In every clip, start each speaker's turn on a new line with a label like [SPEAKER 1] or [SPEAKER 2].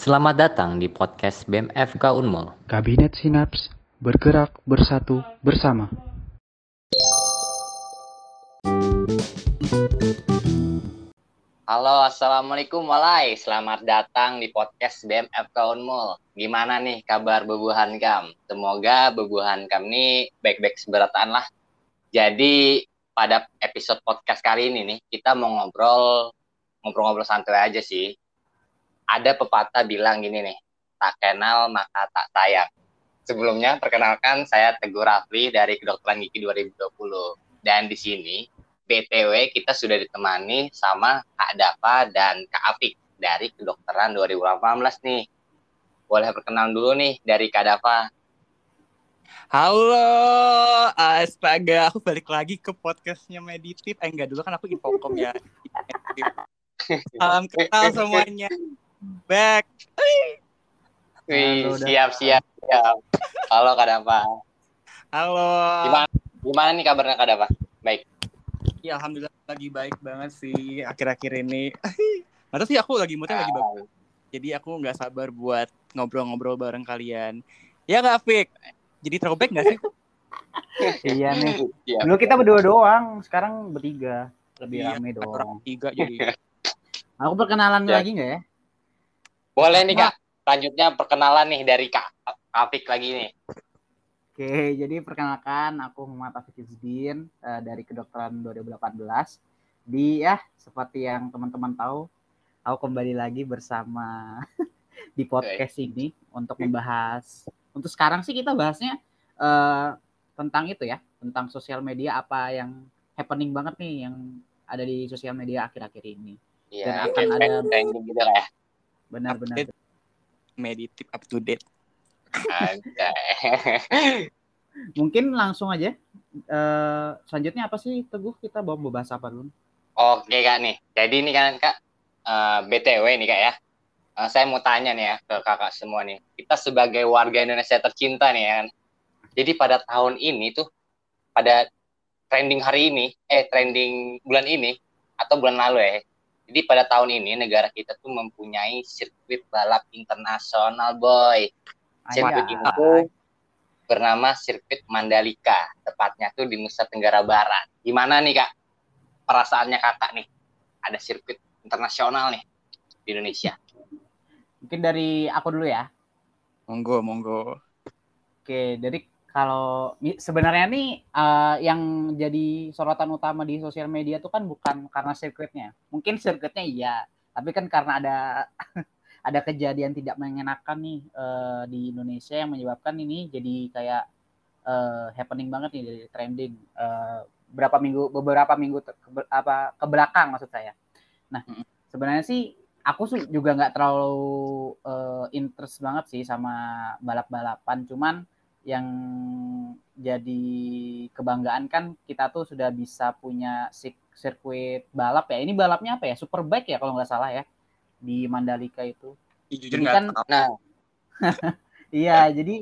[SPEAKER 1] Selamat datang di podcast BMFK Unmul.
[SPEAKER 2] Kabinet Sinaps bergerak bersatu bersama.
[SPEAKER 3] Halo, Assalamualaikum walai. Selamat datang di podcast BMFK Unmul. Gimana nih kabar bebuhan kam? Semoga bebuhan kam ini baik-baik seberatan lah. Jadi pada episode podcast kali ini nih, kita mau ngobrol ngobrol-ngobrol santai aja sih. Ada pepatah bilang gini nih, tak kenal maka tak sayang. Sebelumnya, perkenalkan saya Teguh Rafli dari Kedokteran Gigi 2020. Dan di sini, BTW kita sudah ditemani sama Kak Dava dan Kak Afik dari Kedokteran 2018 nih. Boleh perkenalan dulu nih dari Kak Dava.
[SPEAKER 4] Halo, astaga, aku balik lagi ke podcastnya Meditif. Eh enggak dulu kan aku Infocom ya. Salam kenal semuanya. Back.
[SPEAKER 3] Wih,
[SPEAKER 2] Halo, Dava.
[SPEAKER 3] siap, siap, siap. Halo Kak Dava.
[SPEAKER 4] Halo.
[SPEAKER 3] Gimana, gimana nih kabarnya Kak Dava? Baik.
[SPEAKER 4] Ya alhamdulillah lagi baik banget sih akhir-akhir ini. Atau sih aku lagi moodnya lagi bagus. Jadi aku nggak sabar buat ngobrol-ngobrol bareng kalian. Ya nggak Fik? Jadi throwback nggak sih?
[SPEAKER 2] Iya nih.
[SPEAKER 3] Siap.
[SPEAKER 2] Dulu kita berdua doang, sekarang bertiga. Lebih
[SPEAKER 4] Iya,
[SPEAKER 2] rame
[SPEAKER 4] Orang
[SPEAKER 2] dong.
[SPEAKER 4] tiga jadi.
[SPEAKER 2] Aku perkenalan
[SPEAKER 3] Ya.
[SPEAKER 2] lagi nggak ya?
[SPEAKER 3] Boleh nih Kak. Selanjutnya perkenalan nih dari Kak Afik lagi nih.
[SPEAKER 2] Oke, jadi perkenalkan aku Muhammad Taufik Izdin eh, dari kedokteran 2018. Di ya seperti yang teman-teman tahu, aku kembali lagi bersama di podcast ini untuk membahas. Untuk sekarang sih kita bahasnya eh, tentang itu ya, tentang sosial media apa yang happening banget nih yang ada di sosial media akhir-akhir ini. Dan
[SPEAKER 3] Iya,
[SPEAKER 2] akan ada-
[SPEAKER 3] trending gitu lah ya.
[SPEAKER 2] Benar-benar.
[SPEAKER 4] Meditif up to date.
[SPEAKER 2] Mungkin langsung aja. eh selanjutnya apa sih Teguh? Kita mau membahas apa dulu?
[SPEAKER 3] Oke kak nih, jadi ini kan kak eh, BTW nih kak ya, Eh, saya mau tanya nih ya ke kakak semua nih, kita sebagai warga Indonesia tercinta nih ya kan, jadi pada tahun ini tuh, pada trending hari ini, eh trending bulan ini atau bulan lalu ya, jadi pada tahun ini negara kita tuh mempunyai sirkuit balap internasional boy, sirkuit ini tuh bernama sirkuit Mandalika, tepatnya tuh di Nusa Tenggara Barat. Gimana nih kak? perasaannya kakak nih ada sirkuit internasional nih di Indonesia.
[SPEAKER 2] Mungkin dari aku dulu ya.
[SPEAKER 4] Monggo, monggo.
[SPEAKER 2] Oke, jadi kalau sebenarnya nih eh, yang jadi sorotan utama di sosial media tuh kan bukan karena sirkuitnya. Mungkin sirkuitnya iya, tapi kan karena ada ada kejadian tidak mengenakan nih eh, di Indonesia yang menyebabkan ini jadi kayak eh, happening banget nih dari trending eh, berapa minggu beberapa minggu ke, apa ke belakang maksud saya. Nah, sebenarnya sih aku juga nggak terlalu eh, interest banget sih sama balap-balapan, cuman yang jadi kebanggaan kan kita tuh sudah bisa punya sirkuit balap ya. Ini balapnya apa ya? Superbike ya kalau nggak salah ya di Mandalika itu.
[SPEAKER 4] Jujur
[SPEAKER 2] Jadi
[SPEAKER 4] nggak
[SPEAKER 2] kan
[SPEAKER 4] tahu.
[SPEAKER 3] Nah,
[SPEAKER 2] Iya, jadi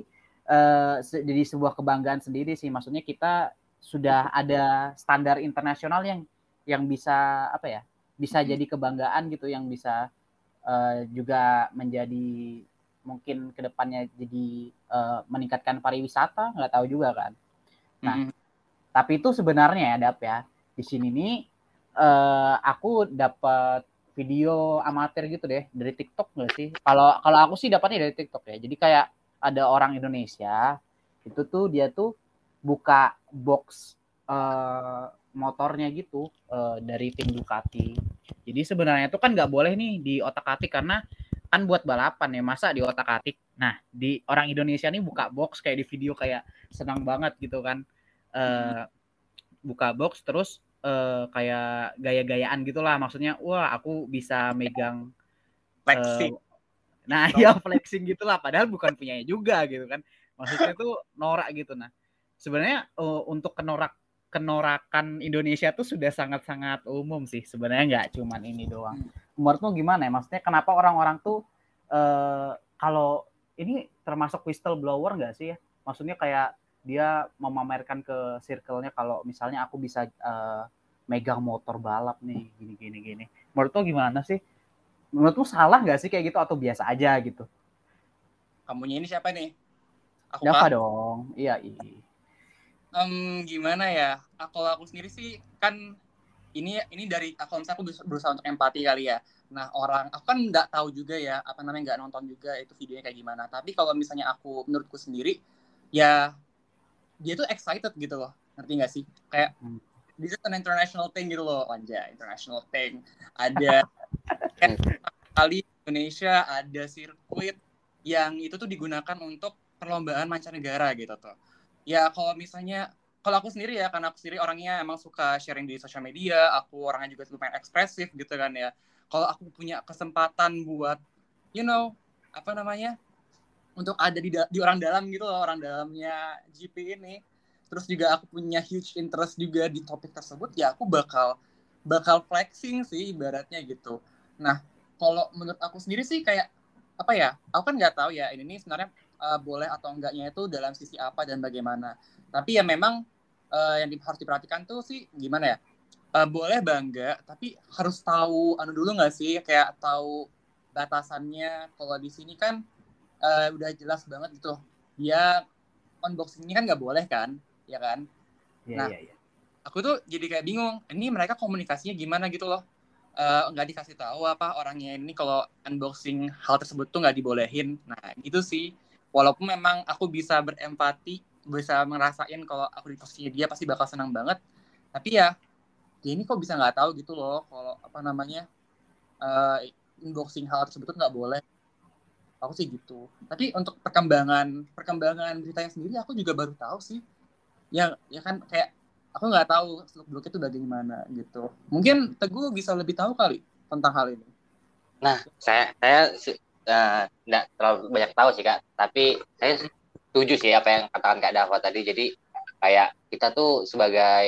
[SPEAKER 2] eh, se- jadi sebuah kebanggaan sendiri sih. Maksudnya kita sudah ada standar internasional yang yang bisa apa ya? Bisa
[SPEAKER 4] Mhm.
[SPEAKER 2] jadi kebanggaan gitu, yang bisa eh, juga menjadi mungkin ke depannya jadi eh, meningkatkan pariwisata, nggak tahu juga kan. Nah,
[SPEAKER 4] Mm-mm.
[SPEAKER 2] Tapi itu sebenarnya ya, Dap ya. Di sini nih eh, aku dapat video amatir gitu deh dari TikTok nggak sih? Kalau kalau aku sih dapatnya dari TikTok ya. Jadi kayak ada orang Indonesia itu tuh dia tuh buka box eh, motornya gitu eh, dari tim Ducati. Jadi sebenarnya itu kan nggak boleh nih di otak-atik karena kan buat balapan ya masa di otak-atik. Nah di orang Indonesia nih buka box kayak di video kayak senang banget gitu kan. Eh, buka box terus eh, kayak gaya-gayaan gitulah maksudnya wah aku bisa megang
[SPEAKER 4] Flexing.
[SPEAKER 2] eh, nah ya flexing gitulah padahal bukan punyanya juga gitu kan maksudnya tuh norak gitu nah sebenarnya eh, untuk kenorak kenorakan Indonesia tuh sudah sangat-sangat umum sih sebenarnya nggak cuman ini doang menurutmu gimana ya maksudnya kenapa orang-orang tuh eh, kalau ini termasuk whistleblower nggak sih ya maksudnya kayak dia memamerkan ke circle-nya kalau misalnya aku bisa eh, megang motor balap nih gini gini gini menurut lo gimana sih menurutmu salah nggak sih kayak gitu atau biasa aja gitu?
[SPEAKER 4] Kamunya ini siapa nih? Aku
[SPEAKER 2] Dava dong. Iya, iya.
[SPEAKER 4] Em, gimana ya? Aku aku sendiri sih kan ini ini dari aku misalnya aku berusaha- untuk empati kali ya. Nah orang aku kan nggak tahu juga ya apa namanya nggak nonton juga itu videonya kayak gimana. Tapi kalau misalnya aku menurutku sendiri ya dia tuh excited gitu loh. Ngerti nggak sih? Kayak
[SPEAKER 2] Hmm.
[SPEAKER 4] this is an international thing gitu loh. Anja international thing. Ada kali Indonesia ada sirkuit yang itu tuh digunakan untuk perlombaan mancanegara gitu tuh. Ya kalau misalnya kalau aku sendiri ya karena aku sendiri orangnya emang suka sharing di sosial media, aku orangnya juga lumayan ekspresif gitu kan ya. Kalau aku punya kesempatan buat you know, apa namanya? untuk ada di di orang dalam gitu loh, orang dalamnya GP ini. Terus juga aku punya huge interest juga di topik tersebut, ya aku bakal bakal flexing sih ibaratnya gitu. Nah, kalau menurut aku sendiri sih kayak apa ya? Aku kan nggak tahu ya ini nih sebenarnya uh, boleh atau enggaknya itu dalam sisi apa dan bagaimana. Tapi ya memang uh, yang di- harus diperhatikan tuh sih gimana ya? Uh, boleh bangga, tapi harus tahu anu dulu nggak sih? Kayak tahu batasannya. Kalau di sini kan uh, udah jelas banget gitu. Dia unboxing ini kan nggak boleh kan, ya kan?
[SPEAKER 2] Iya,
[SPEAKER 4] Nah,
[SPEAKER 2] iya, iya.
[SPEAKER 4] aku tuh jadi kayak bingung ini mereka komunikasinya gimana gitu loh nggak dikasih tahu apa orangnya ini kalau unboxing hal tersebut tuh nggak dibolehin nah gitu sih walaupun memang aku bisa berempati bisa ngerasain kalau aku di posisinya dia pasti bakal senang banget. Tapi ya dia ini kok bisa nggak tahu gitu loh kalau apa namanya eh, unboxing hal tersebut nggak boleh. Aku sih gitu. Tapi untuk perkembangan perkembangan beritanya sendiri aku juga baru tahu sih. Ya ya kan kayak aku nggak tahu seluk beluk itu bagaimana gitu. Mungkin teguh bisa lebih tahu kali tentang hal ini.
[SPEAKER 3] Nah, saya saya eh, nggak terlalu banyak tahu sih kak, tapi saya setuju sih apa yang katakan kak Dava tadi. Jadi kayak kita tuh sebagai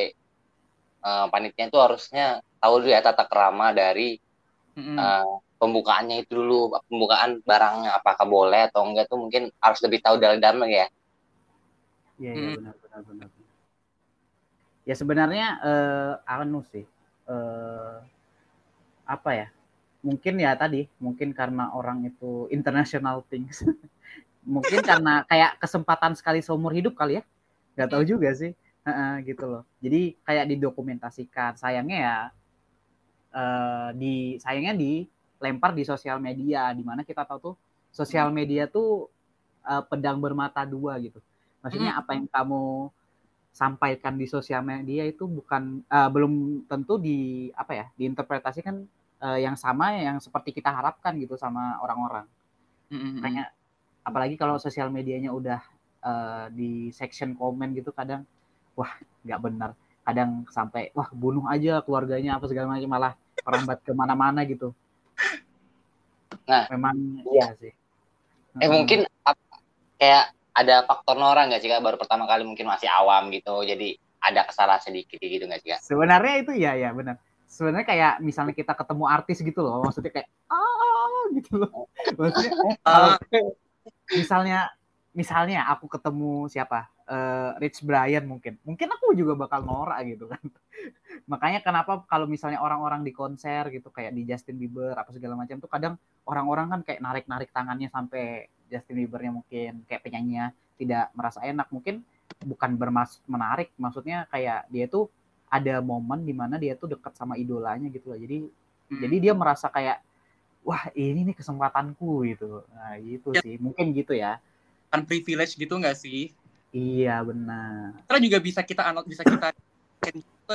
[SPEAKER 3] eh, panitia tuh harusnya tahu dulu ya tata kerama dari
[SPEAKER 4] Mm-mm.
[SPEAKER 3] eh, pembukaannya itu dulu, pembukaan barangnya apakah boleh atau enggak tuh mungkin harus lebih tahu dalam-dalam ya.
[SPEAKER 2] Iya, iya,
[SPEAKER 4] Hmm.
[SPEAKER 2] benar, benar, benar. Ya sebenarnya eh anu sih, eh apa ya? Mungkin ya tadi, mungkin karena orang itu international things. mungkin karena kayak kesempatan sekali seumur hidup kali ya. Gak tahu juga sih. Heeh, gitu loh. Jadi kayak didokumentasikan. Sayangnya ya eh di sayangnya dilempar di sosial media di mana kita tahu tuh sosial media tuh eh, pedang bermata dua gitu. Maksudnya apa yang kamu sampaikan di sosial media itu bukan eh, belum tentu di apa ya diinterpretasikan eh, yang sama yang seperti kita harapkan gitu sama orang-orang.
[SPEAKER 4] Mm-mm.
[SPEAKER 2] Makanya apalagi kalau sosial medianya udah eh, di section komen gitu kadang wah nggak benar. Kadang sampai wah bunuh aja keluarganya apa segala macam malah perambat ke mana-mana gitu.
[SPEAKER 3] Nah,
[SPEAKER 2] memang
[SPEAKER 3] iya.
[SPEAKER 2] iya sih.
[SPEAKER 3] Eh
[SPEAKER 2] Heeh.
[SPEAKER 3] mungkin kayak ada faktor Nora nggak sih kak? Baru pertama kali mungkin masih awam gitu, jadi ada kesalahan sedikit gitu nggak sih kak?
[SPEAKER 2] Sebenarnya itu ya ya benar. Sebenarnya kayak misalnya kita ketemu artis gitu loh, maksudnya kayak ah gitu loh. Maksudnya kalau misalnya misalnya aku ketemu siapa? Eh, Rich Brian mungkin. Mungkin aku juga bakal norak gitu kan. Makanya kenapa kalau misalnya orang-orang di konser gitu kayak di Justin Bieber apa segala macam tuh kadang orang-orang kan kayak narik-narik tangannya sampai Justin Biebernya mungkin kayak penyanyinya tidak merasa enak mungkin bukan bermaksud menarik maksudnya kayak dia tuh ada momen di mana dia tuh dekat sama idolanya gitu loh jadi
[SPEAKER 4] Mm.
[SPEAKER 2] jadi dia merasa kayak wah ini nih kesempatanku gitu. Nah gitu
[SPEAKER 4] Ya.
[SPEAKER 2] sih. Mungkin gitu ya.
[SPEAKER 4] Kan privilege gitu nggak sih?
[SPEAKER 2] Iya benar.
[SPEAKER 4] Terus juga bisa kita anot bisa kita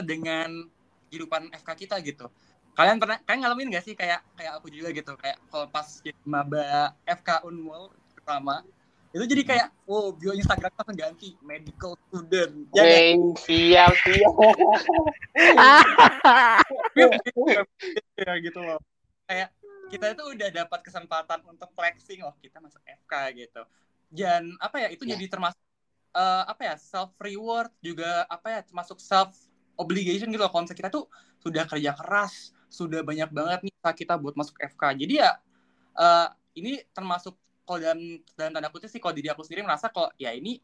[SPEAKER 4] dengan kehidupan FK kita gitu. Kalian pernah kalian ngalamin gak sih kayak kayak aku juga gitu? Kayak kalau pas jadi maba FK Unmul pertama itu jadi kayak wow bio Instagram langsung ganti medical student. Ya
[SPEAKER 3] siap siap.
[SPEAKER 4] ya gitu loh. Kayak kita itu udah dapat kesempatan untuk flexing loh kita masuk FK gitu. Dan apa ya itu
[SPEAKER 3] Ya.
[SPEAKER 4] jadi termasuk eh, apa ya self reward juga apa ya termasuk self obligation gitu loh. Kalau misalnya kita tuh sudah kerja keras sudah banyak banget nih kita buat masuk FK jadi ya eh, ini termasuk kalau dalam dalam tanda kutip sih kalau diri aku sendiri merasa kok ya ini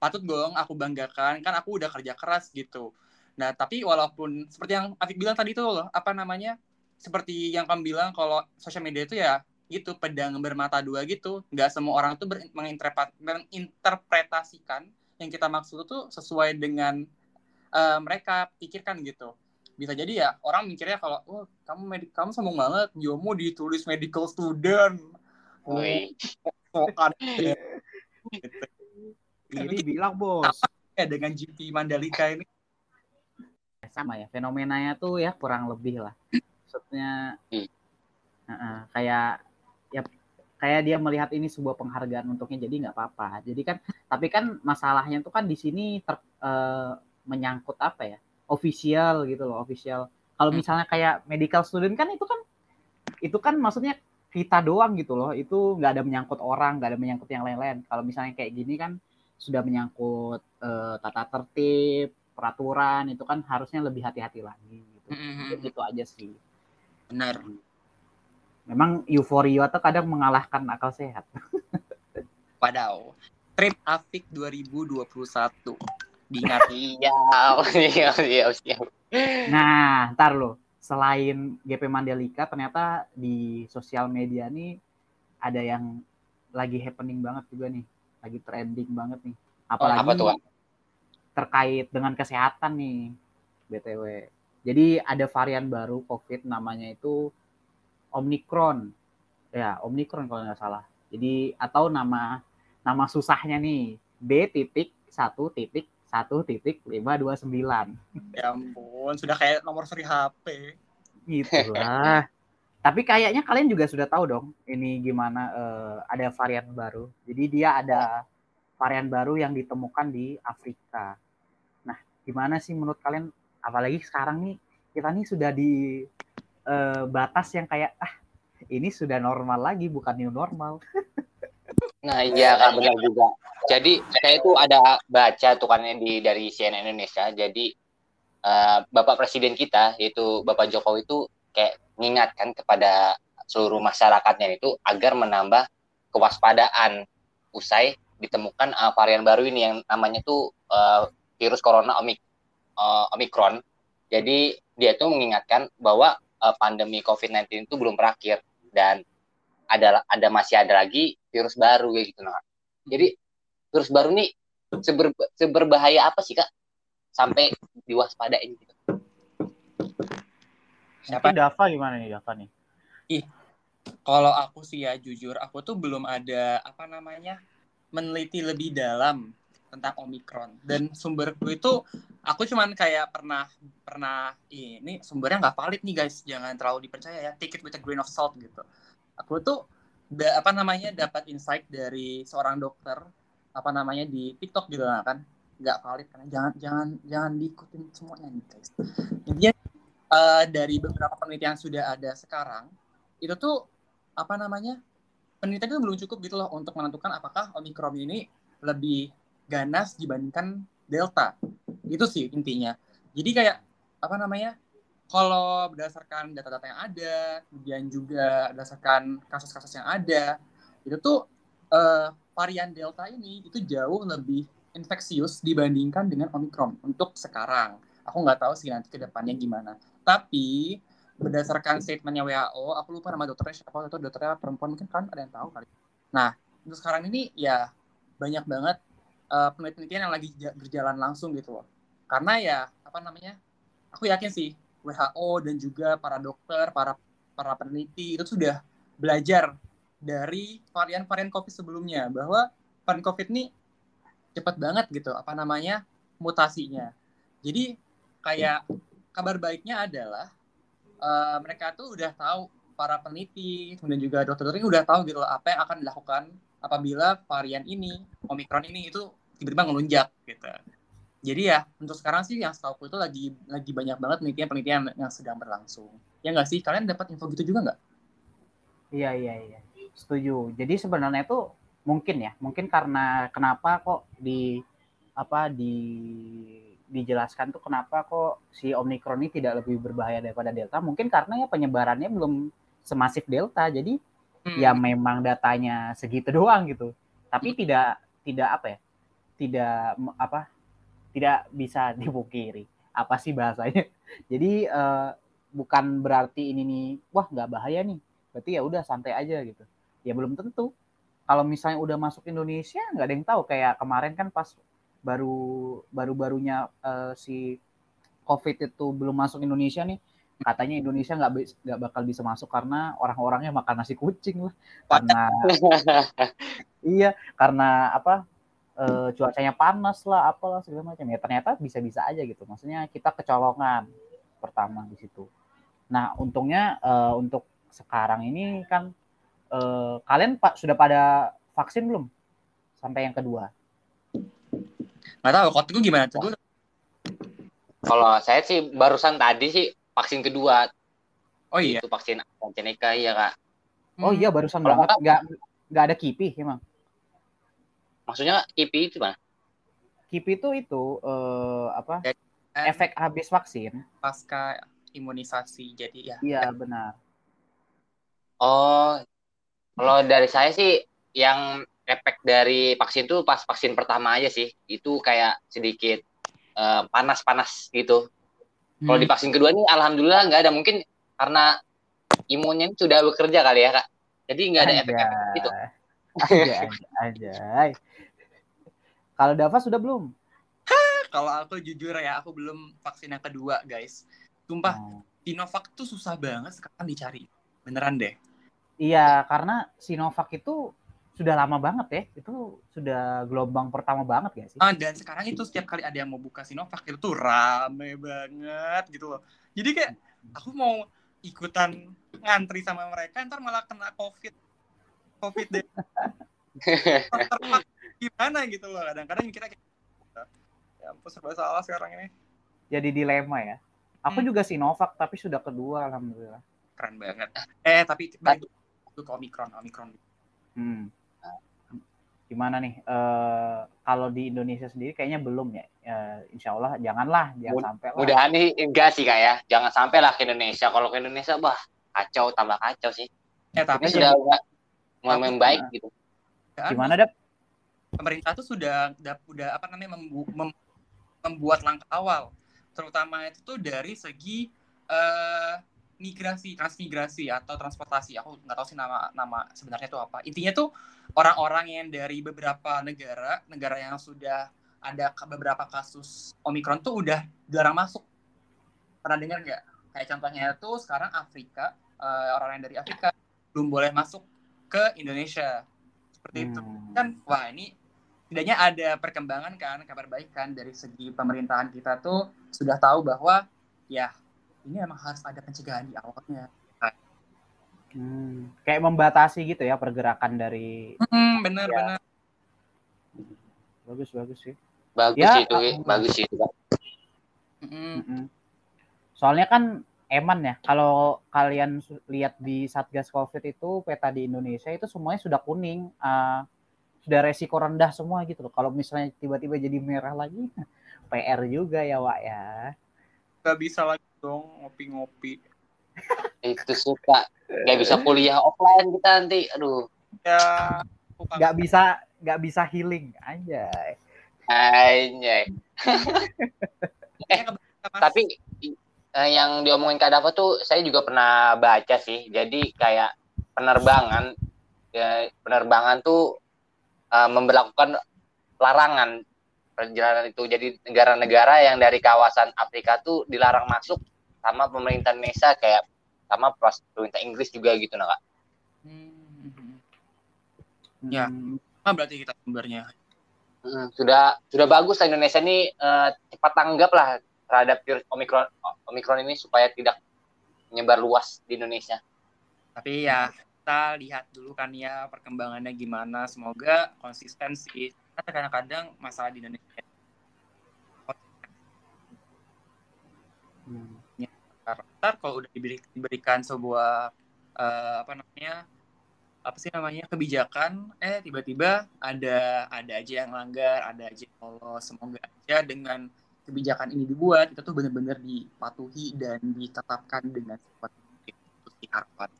[SPEAKER 4] patut dong aku banggakan kan aku udah kerja keras gitu. Nah tapi walaupun seperti yang Afik bilang tadi tuh loh apa namanya seperti yang kamu bilang kalau sosial media itu ya gitu pedang bermata dua gitu. Nggak semua orang tuh ber- menginterpretasikan yang kita maksud itu sesuai dengan eh, mereka pikirkan gitu. Bisa jadi ya orang mikirnya kalau oh kamu medik kamu sombong banget Yomo ditulis medical student. Oh,
[SPEAKER 3] Wih,
[SPEAKER 4] sokan. Gitu.
[SPEAKER 2] Ini bilang bos.
[SPEAKER 4] ya dengan GP Mandalika ini.
[SPEAKER 2] Sama ya fenomenanya tuh ya kurang lebih lah maksudnya
[SPEAKER 3] Hmm.
[SPEAKER 2] Heeh, kayak ya kayak dia melihat ini sebuah penghargaan untuknya jadi nggak apa-apa jadi kan tapi kan masalahnya tuh kan di sini ter, eh, menyangkut apa ya official gitu loh official kalau
[SPEAKER 4] Hmm.
[SPEAKER 2] misalnya kayak medical student kan itu kan itu kan maksudnya kita doang gitu loh itu nggak ada menyangkut orang nggak ada menyangkut yang lain-lain kalau misalnya kayak gini kan sudah menyangkut eh, tata tertib peraturan itu kan harusnya lebih hati-hati lagi gitu.
[SPEAKER 4] Mm-mm.
[SPEAKER 2] Gitu aja sih.
[SPEAKER 4] Benar
[SPEAKER 2] Memang euforia tuh kadang mengalahkan akal sehat.
[SPEAKER 4] Wadaw. Trip Afik 2021. Diingat.
[SPEAKER 3] siap, siap, siap, siap.
[SPEAKER 2] Nah, ntar lo. Selain GP Mandalika, ternyata di sosial media nih ada yang lagi happening banget juga nih, lagi trending banget nih. Apalagi
[SPEAKER 3] apa tuh,
[SPEAKER 2] terkait dengan kesehatan nih, btw. Jadi ada varian baru COVID namanya itu Omicron. Ya, Omicron kalau nggak salah. Jadi atau nama nama susahnya nih B titik satu titik satu titik lima dua sembilan
[SPEAKER 4] ya ampun, sudah kayak nomor seri HP.
[SPEAKER 2] gitulah. Tapi kayaknya kalian juga sudah tahu dong ini gimana eh, ada varian baru. Jadi dia ada varian baru yang ditemukan di Afrika. Nah, gimana sih menurut kalian? Apalagi sekarang nih kita nih sudah di eh, batas yang kayak ah ini sudah normal lagi bukan new normal.
[SPEAKER 3] Nah, iya Kak, benar juga. Jadi, saya itu ada baca tuh kan di dari CNN Indonesia. Jadi, eh, Bapak Presiden kita, yaitu Bapak Jokowi itu kayak mengingatkan kepada seluruh masyarakatnya itu agar menambah kewaspadaan usai ditemukan eh, varian baru ini yang namanya tuh eh, virus corona omik eh, omikron. Jadi dia tuh mengingatkan bahwa eh, pandemi COVID-19 itu belum berakhir dan ada ada masih ada lagi virus baru kayak gitu nah. Jadi virus baru nih seber, seberbahaya apa sih kak sampai diwaspadain gitu?
[SPEAKER 2] Siapa Dava gimana nih Dava nih?
[SPEAKER 4] Kalau aku sih ya jujur, aku tuh belum ada apa namanya meneliti lebih dalam tentang Omicron. Dan sumberku itu aku cuman kayak pernah pernah ini sumbernya nggak valid nih guys. Jangan terlalu dipercaya ya. Take it with a grain of salt gitu. Aku tuh da- apa namanya dapat insight dari seorang dokter apa namanya di TikTok gitu kan. Nggak valid karena jangan jangan jangan diikutin semuanya nih guys. Intinya eh, dari beberapa penelitian sudah ada sekarang itu tuh apa namanya penelitian itu belum cukup gitu loh untuk menentukan apakah omikron ini lebih ganas dibandingkan delta. Itu sih intinya. Jadi kayak apa namanya kalau berdasarkan data-data yang ada kemudian juga berdasarkan kasus-kasus yang ada itu tuh eh, varian delta ini itu jauh lebih infeksius dibandingkan dengan omikron untuk sekarang. Aku nggak tahu sih nanti ke depannya gimana. Tapi berdasarkan statementnya WHO, aku lupa nama dokternya siapa, itu dokternya perempuan mungkin kan ada yang tahu kali. Nah, untuk sekarang ini ya banyak banget uh, penelitian yang lagi ja- berjalan langsung gitu loh. Karena ya apa namanya, aku yakin sih WHO dan juga para dokter, para para peneliti itu sudah belajar dari varian-varian COVID sebelumnya bahwa varian COVID ini cepat banget gitu, apa namanya mutasinya. Jadi kayak kabar baiknya adalah eh, mereka tuh udah tahu para peneliti kemudian juga dokter-dokter udah tahu gitu loh apa yang akan dilakukan apabila varian ini omikron ini itu tiba-tiba ngelunjak gitu jadi ya untuk sekarang sih yang setahu itu lagi lagi banyak banget penelitian-penelitian yang sedang berlangsung ya nggak sih kalian dapat info gitu juga nggak
[SPEAKER 2] Iya iya iya. Setuju. Jadi sebenarnya itu mungkin ya, mungkin karena kenapa kok di apa di dijelaskan tuh kenapa kok si Omicron ini tidak lebih berbahaya daripada Delta? Mungkin karena ya penyebarannya belum semasif Delta. Jadi
[SPEAKER 4] Hmm.
[SPEAKER 2] ya memang datanya segitu doang gitu. Tapi tidak tidak apa ya? Tidak apa? Tidak bisa dipungkiri. Apa sih bahasanya? Jadi eh, bukan berarti ini nih wah nggak bahaya nih berarti ya udah santai aja gitu ya belum tentu kalau misalnya udah masuk Indonesia nggak ada yang tahu kayak kemarin kan pas baru baru barunya uh, si COVID itu belum masuk Indonesia nih katanya Indonesia nggak nggak bakal bisa masuk karena orang-orangnya makan nasi kucing lah karena iya karena apa e, cuacanya panas lah apalah segala macam ya ternyata bisa-bisa aja gitu maksudnya kita kecolongan pertama di situ nah untungnya e, untuk sekarang ini kan e, kalian pak sudah pada vaksin belum sampai yang kedua
[SPEAKER 4] nggak tahu kok gimana tuh
[SPEAKER 3] kalau saya sih barusan tadi sih vaksin kedua.
[SPEAKER 4] Oh iya.
[SPEAKER 3] Itu vaksin AstraZeneca ya kak.
[SPEAKER 2] Oh iya barusan banget. Nggak nggak ada kipi emang.
[SPEAKER 3] Maksudnya kipi itu mana?
[SPEAKER 2] Kipi itu itu uh, apa? Ya, efek habis vaksin.
[SPEAKER 4] Pasca imunisasi jadi ya.
[SPEAKER 2] Iya benar.
[SPEAKER 3] Oh, kalau dari saya sih yang efek dari vaksin itu pas vaksin pertama aja sih. Itu kayak sedikit Eh, panas-panas uh, gitu. Hmm. Kalau di vaksin kedua ini alhamdulillah nggak ada mungkin karena imunnya ini sudah bekerja kali ya kak. Jadi nggak ada efek-efek itu.
[SPEAKER 2] Aja, aja. Kalau Dava sudah belum?
[SPEAKER 4] Kalau aku jujur ya, aku belum vaksin yang kedua, guys. Sumpah, hmm. Sinovac tuh susah banget sekarang dicari. Beneran deh.
[SPEAKER 2] Iya, karena Sinovac itu sudah lama banget ya itu sudah gelombang pertama banget ya sih
[SPEAKER 4] ah, dan sekarang itu setiap kali ada yang mau buka Sinovac itu tuh rame banget gitu loh jadi kayak aku mau ikutan ngantri sama mereka ntar malah kena covid covid deh gimana gitu loh. Kadang-kadang mikirnya kayak ya ampun serba salah sekarang ini.
[SPEAKER 2] Jadi dilema ya. Aku hmm. juga Sinovac tapi sudah kedua alhamdulillah.
[SPEAKER 4] Keren banget. Eh tapi itu, itu ke Omikron Omikron
[SPEAKER 2] hmm. Gimana nih? Uh, kalau di Indonesia sendiri kayaknya belum ya. Uh, Insya Allah janganlah jangan Mud sampai lah.
[SPEAKER 3] mudah nih enggak sih kak ya. Jangan sampai lah ke Indonesia. Kalau ke Indonesia bah kacau tambah kacau sih.
[SPEAKER 4] Ya tapi
[SPEAKER 3] Ini sudah enggak mau baik gitu.
[SPEAKER 2] Gimana dap
[SPEAKER 4] pemerintah tuh sudah udah apa namanya membu mem membuat langkah awal terutama itu tuh dari segi uh, migrasi, transmigrasi atau transportasi. Aku nggak tahu sih nama nama sebenarnya itu apa. Intinya tuh orang-orang yang dari beberapa negara, negara yang sudah ada beberapa kasus Omikron tuh udah dilarang masuk. Pernah dengar nggak? Kayak contohnya itu sekarang Afrika, uh, orang yang dari Afrika belum boleh masuk ke Indonesia. Seperti hmm. itu. Kan, wah ini tidaknya ada perkembangan kan, kabar baik kan dari segi pemerintahan kita tuh sudah tahu bahwa ya ini emang harus ada pencegahan di awalnya.
[SPEAKER 2] Hmm, kayak membatasi gitu ya pergerakan dari.
[SPEAKER 4] Hmm, benar ya. benar.
[SPEAKER 2] Bagus bagus sih.
[SPEAKER 3] Bagus ya, itu, uh, bagus itu.
[SPEAKER 2] Mm Soalnya kan eman ya, kalau kalian lihat di Satgas Covid itu peta di Indonesia itu semuanya sudah kuning, uh, sudah resiko rendah semua gitu loh. Kalau misalnya tiba-tiba jadi merah lagi, PR juga ya, Wak ya.
[SPEAKER 4] Gak bisa lagi dong ngopi-ngopi.
[SPEAKER 3] itu suka nggak bisa kuliah offline kita nanti aduh
[SPEAKER 2] ya nggak bisa nggak bisa healing aja
[SPEAKER 3] aja eh tapi eh, yang diomongin Kak Dava tuh saya juga pernah baca sih jadi kayak penerbangan ya, penerbangan tuh uh, memperlakukan larangan perjalanan itu jadi negara-negara yang dari kawasan Afrika tuh dilarang masuk sama pemerintah Indonesia kayak sama pemerintah Inggris juga gitu nah kak.
[SPEAKER 4] Hmm. Ya, apa berarti kita sumbernya?
[SPEAKER 3] Hmm, sudah sudah bagus lah Indonesia ini uh, cepat tanggap lah terhadap virus Omikron Omikron ini supaya tidak menyebar luas di Indonesia.
[SPEAKER 4] Tapi ya kita lihat dulu kan ya perkembangannya gimana. Semoga konsisten sih. Kadang-kadang masalah di Indonesia hmm ntar kalau udah diberi, diberikan sebuah uh, apa namanya apa sih namanya kebijakan eh tiba-tiba ada ada aja yang langgar ada aja yang lolos semoga aja dengan kebijakan ini dibuat kita tuh benar-benar dipatuhi dan ditetapkan dengan seperti itu harapan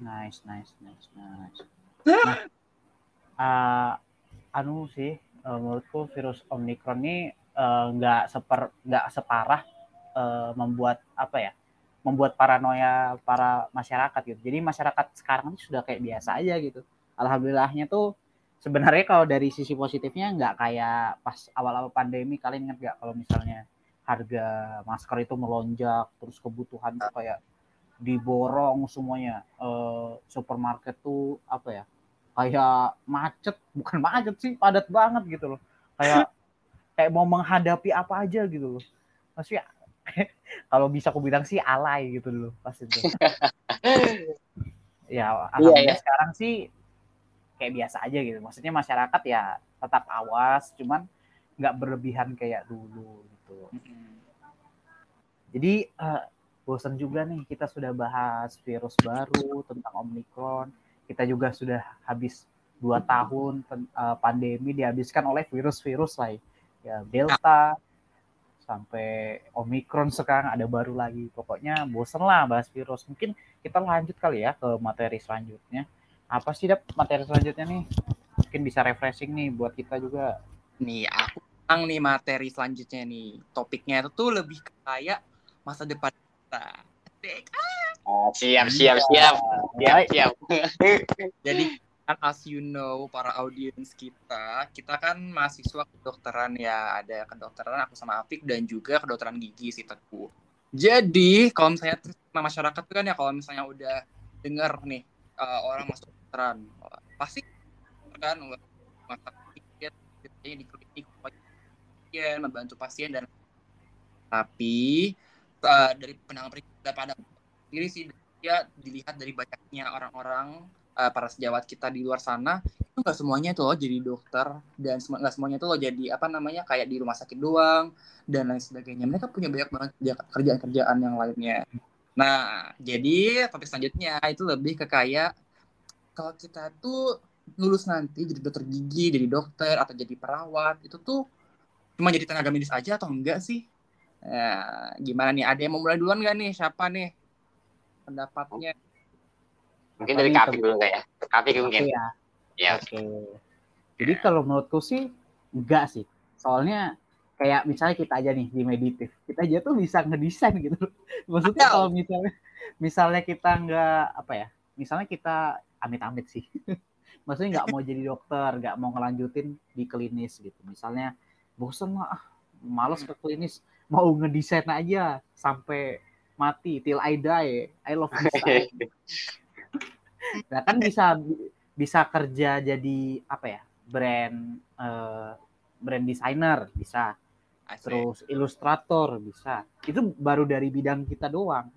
[SPEAKER 2] nice nice nice nice. Nah, uh, anu sih uh, menurutku virus omikron ini nggak uh, seper nggak separah eh, membuat apa ya membuat paranoia para masyarakat gitu. Jadi masyarakat sekarang ini sudah kayak biasa aja gitu. Alhamdulillahnya tuh sebenarnya kalau dari sisi positifnya nggak kayak pas awal-awal pandemi. Kalian ingat nggak kalau misalnya harga masker itu melonjak terus kebutuhan tuh kayak diborong semuanya. Eh, supermarket tuh apa ya? Kayak macet bukan macet sih padat banget gitu loh. Kayak kayak mau menghadapi apa aja gitu loh. Maksudnya kalau bisa aku bilang sih alay gitu loh pas itu. Ya alhamdulillah
[SPEAKER 3] iya.
[SPEAKER 2] sekarang sih kayak biasa aja gitu. Maksudnya masyarakat ya tetap awas cuman nggak berlebihan kayak dulu gitu. Jadi eh, bosan juga nih kita sudah bahas virus baru tentang Omicron. Kita juga sudah habis dua tahun eh, pandemi dihabiskan oleh virus-virus lain. Ya Delta sampai Omicron sekarang ada baru lagi. Pokoknya bosan lah bahas virus. Mungkin kita lanjut kali ya ke materi selanjutnya. Apa sih Dap, materi selanjutnya nih? Mungkin bisa refreshing nih buat kita juga.
[SPEAKER 4] Nih, aku nih materi selanjutnya nih. Topiknya itu tuh lebih kayak masa depan kita. Asik.
[SPEAKER 3] Oh, siap, siap, siap, siap, siap.
[SPEAKER 4] Jadi kan as you know para audiens kita, kita kan mahasiswa kedokteran ya, ada kedokteran aku sama Afik dan juga kedokteran gigi si Teguh. Jadi kalau misalnya sama masyarakat tuh kan ya kalau misalnya udah denger nih uh, orang masuk kedokteran, pasti kan mata tiket di klinik pasien, membantu pasien dan tapi uh, dari pandangan pada sendiri sih ya dilihat dari banyaknya orang-orang uh, para sejawat kita di luar sana. Itu nggak semuanya tuh loh jadi dokter dan nggak semuanya tuh loh jadi apa namanya kayak di rumah sakit doang dan lain sebagainya. Mereka punya banyak banget kerja- kerjaan-kerjaan yang lainnya. Nah jadi topik selanjutnya itu lebih ke kayak kalau kita tuh lulus nanti jadi dokter gigi jadi dokter atau jadi perawat itu tuh cuma jadi tenaga medis aja atau enggak sih Nah, gimana nih? Ada yang mau mulai duluan nggak nih? Siapa nih? Pendapatnya.
[SPEAKER 3] Mungkin dari Kapi dulu kayak. Kapi mungkin.
[SPEAKER 2] Ya.
[SPEAKER 3] Ya.
[SPEAKER 2] Oke. Jadi kalau menurutku sih enggak sih. Soalnya kayak misalnya kita aja nih di meditif, kita aja tuh bisa ngedesain gitu. Maksudnya kalau misalnya misalnya kita nggak apa ya, misalnya kita amit-amit sih. Maksudnya nggak mau jadi dokter, nggak mau ngelanjutin di klinis gitu. Misalnya bosen lah, ah, males ke klinis, mau ngedesain aja sampai mati till I die. I love design. Nah kan bisa bisa kerja jadi apa ya brand eh, brand designer bisa
[SPEAKER 4] Asik.
[SPEAKER 2] terus ilustrator bisa itu baru dari bidang kita doang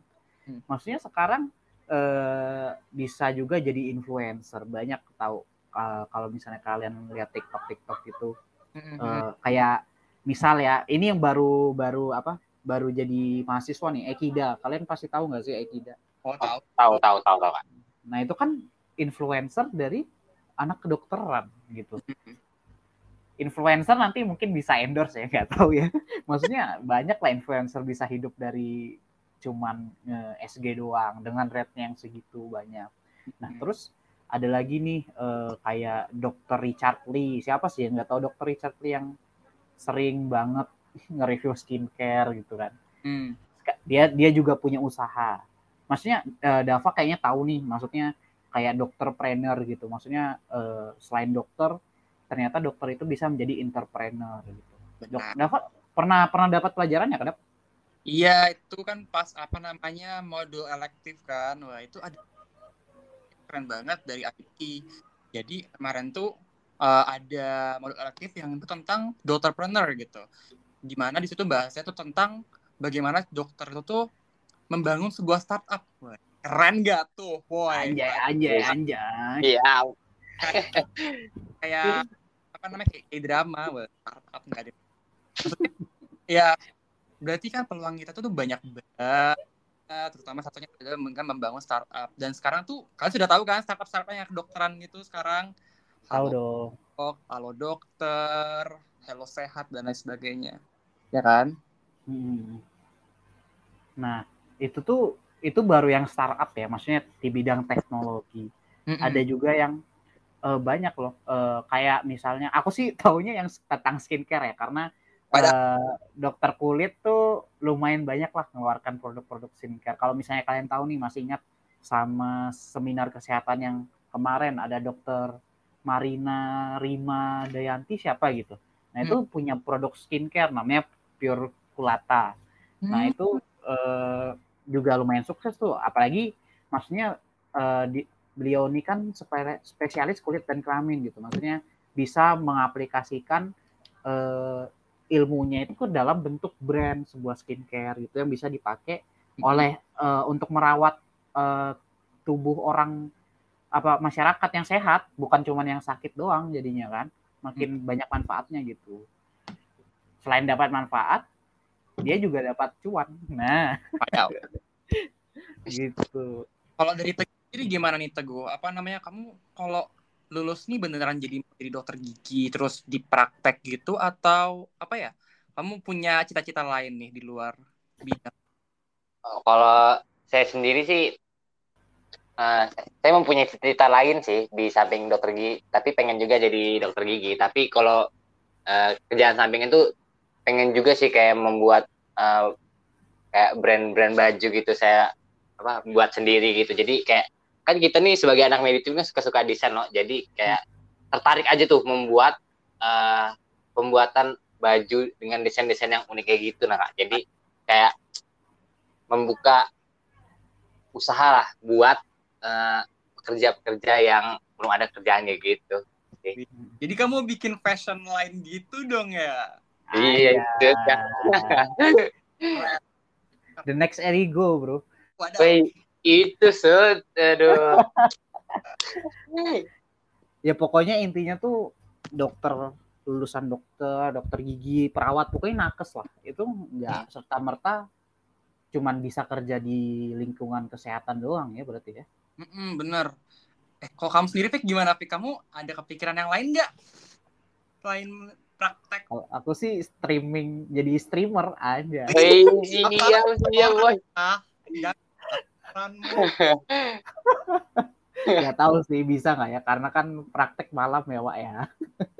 [SPEAKER 4] Hmm.
[SPEAKER 2] maksudnya sekarang eh, bisa juga jadi influencer banyak tahu eh, kalau misalnya kalian lihat TikTok TikTok itu eh, kayak misal ya ini yang baru baru apa baru jadi mahasiswa nih Ekida kalian pasti tahu nggak sih Ekida
[SPEAKER 4] Oh, tahu.
[SPEAKER 3] Tahu, tahu, tahu, tahu.
[SPEAKER 2] Nah itu kan influencer dari anak kedokteran gitu. Influencer nanti mungkin bisa endorse ya, nggak tahu ya. Maksudnya banyak lah influencer bisa hidup dari cuman eh, SG doang dengan rate-nya yang segitu banyak. Nah terus ada lagi nih eh, kayak Dr. Richard Lee. Siapa sih yang nggak tahu Dr. Richard Lee yang sering banget nge-review skincare gitu kan
[SPEAKER 4] Hmm.
[SPEAKER 2] dia dia juga punya usaha. Maksudnya eh, Dava kayaknya tahu nih, maksudnya kayak dokter trainer gitu. Maksudnya eh, selain dokter, ternyata dokter itu bisa menjadi entrepreneur gitu. Dok. Dava pernah pernah dapat pelajarannya kan? Dap?
[SPEAKER 4] Iya, itu kan pas apa namanya modul elektif kan. Wah, itu ada keren banget dari Aki. Jadi kemarin tuh uh, ada modul elektif yang itu tentang dokterpreneur gitu. Di mana di situ bahasnya tuh tentang bagaimana dokter itu tuh membangun sebuah startup. Keren gak tuh, boy?
[SPEAKER 2] Anjay, anjay, anjay.
[SPEAKER 3] Iya.
[SPEAKER 4] kayak apa namanya kayak, kayak drama startup nggak ada Maksudnya, ya berarti kan peluang kita tuh, tuh banyak banget terutama satunya adalah kan membangun startup dan sekarang tuh kalian sudah tahu kan startup startup yang kedokteran gitu sekarang
[SPEAKER 2] Dong.
[SPEAKER 4] Dok, halo dokter hello sehat dan lain sebagainya ya kan
[SPEAKER 2] Hmm. Nah, itu tuh itu baru yang startup ya, maksudnya di bidang teknologi. ada juga yang eh, banyak loh Eh, kayak misalnya aku sih taunya yang tentang skincare ya karena eh, dokter kulit tuh lumayan banyak lah mengeluarkan produk-produk skincare. Kalau misalnya kalian tahu nih masih ingat sama seminar kesehatan yang kemarin ada dokter Marina Rima Dayanti siapa gitu. Nah itu punya produk skincare namanya Pure Kulata. Nah
[SPEAKER 4] Hmm.
[SPEAKER 2] itu eh, juga lumayan sukses tuh. Apalagi maksudnya eh, di, beliau ini kan spesialis kulit dan kelamin gitu. Maksudnya bisa mengaplikasikan eh, ilmunya itu ke dalam bentuk brand sebuah skincare gitu yang bisa dipakai oleh eh, untuk merawat eh, tubuh orang apa masyarakat yang sehat bukan cuma yang sakit doang jadinya kan makin banyak manfaatnya gitu selain dapat manfaat dia juga dapat cuan nah
[SPEAKER 4] Padahal.
[SPEAKER 2] gitu
[SPEAKER 4] Kalau dari Teguh sendiri gimana nih Teguh? Apa namanya kamu kalau lulus nih beneran jadi jadi dokter gigi terus dipraktek gitu atau apa ya? Kamu punya cita-cita lain nih di luar bidang?
[SPEAKER 3] Kalau saya sendiri sih, eh, saya mempunyai cerita lain sih di samping dokter gigi, tapi pengen juga jadi dokter gigi. Tapi kalau eh, kerjaan samping itu pengen juga sih kayak membuat eh, kayak brand-brand baju gitu saya apa buat sendiri gitu. Jadi kayak kan kita nih sebagai anak medis juga suka-suka desain loh. Jadi kayak tertarik aja tuh membuat eh, pembuatan baju dengan desain-desain yang unik kayak gitu nah Kak. Jadi kayak membuka usaha lah buat eh, pekerja-pekerja yang belum ada kerjaan kayak gitu.
[SPEAKER 4] Jadi kamu bikin fashion line gitu dong ya?
[SPEAKER 3] Iya, itu kan.
[SPEAKER 2] the next Erigo bro.
[SPEAKER 3] Wih, itu sud, aduh.
[SPEAKER 2] ya pokoknya intinya tuh dokter lulusan dokter dokter gigi perawat pokoknya nakes lah itu nggak serta merta cuman bisa kerja di lingkungan kesehatan doang ya berarti ya
[SPEAKER 4] Mm-mm, bener. Eh, kalau kamu sendiri, Fik, gimana, Fik? Kamu ada kepikiran yang lain nggak? Selain praktek.
[SPEAKER 2] kalau aku sih streaming jadi streamer aja.
[SPEAKER 3] Wih, siap, siap, boy.
[SPEAKER 4] Ah,
[SPEAKER 2] nggak tahu sih bisa nggak ya? Karena kan praktek malam ya Wak ya.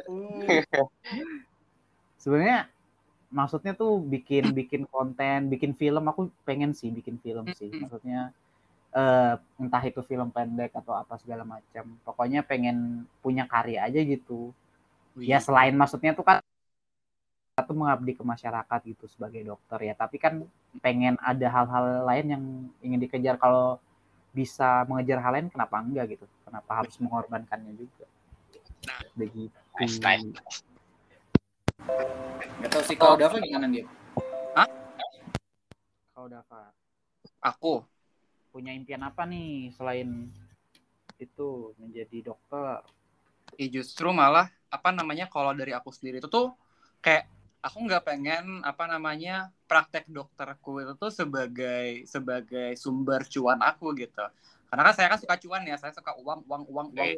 [SPEAKER 4] Uh,
[SPEAKER 2] sebenarnya maksudnya tuh bikin bikin konten bikin film. Aku pengen sih bikin film sih. Maksudnya eh, entah itu film pendek atau apa segala macam. Pokoknya pengen punya karya aja gitu. Ya selain maksudnya tuh kan satu mengabdi ke masyarakat gitu sebagai dokter ya. Tapi kan pengen ada hal-hal lain yang ingin dikejar. Kalau bisa mengejar hal lain kenapa enggak gitu? Kenapa harus mengorbankannya juga? Begitu.
[SPEAKER 3] Nice, nice.
[SPEAKER 2] nggak tahu sih kalau Dava gimana dia
[SPEAKER 4] Hah?
[SPEAKER 2] kalau Dava
[SPEAKER 4] Aku.
[SPEAKER 2] Punya impian apa nih selain itu menjadi dokter
[SPEAKER 4] Ya justru malah apa namanya kalau dari aku sendiri itu tuh kayak aku nggak pengen apa namanya praktek dokterku itu tuh sebagai sebagai sumber cuan aku gitu. Karena kan saya kan suka cuan ya, saya suka uang uang uang uang.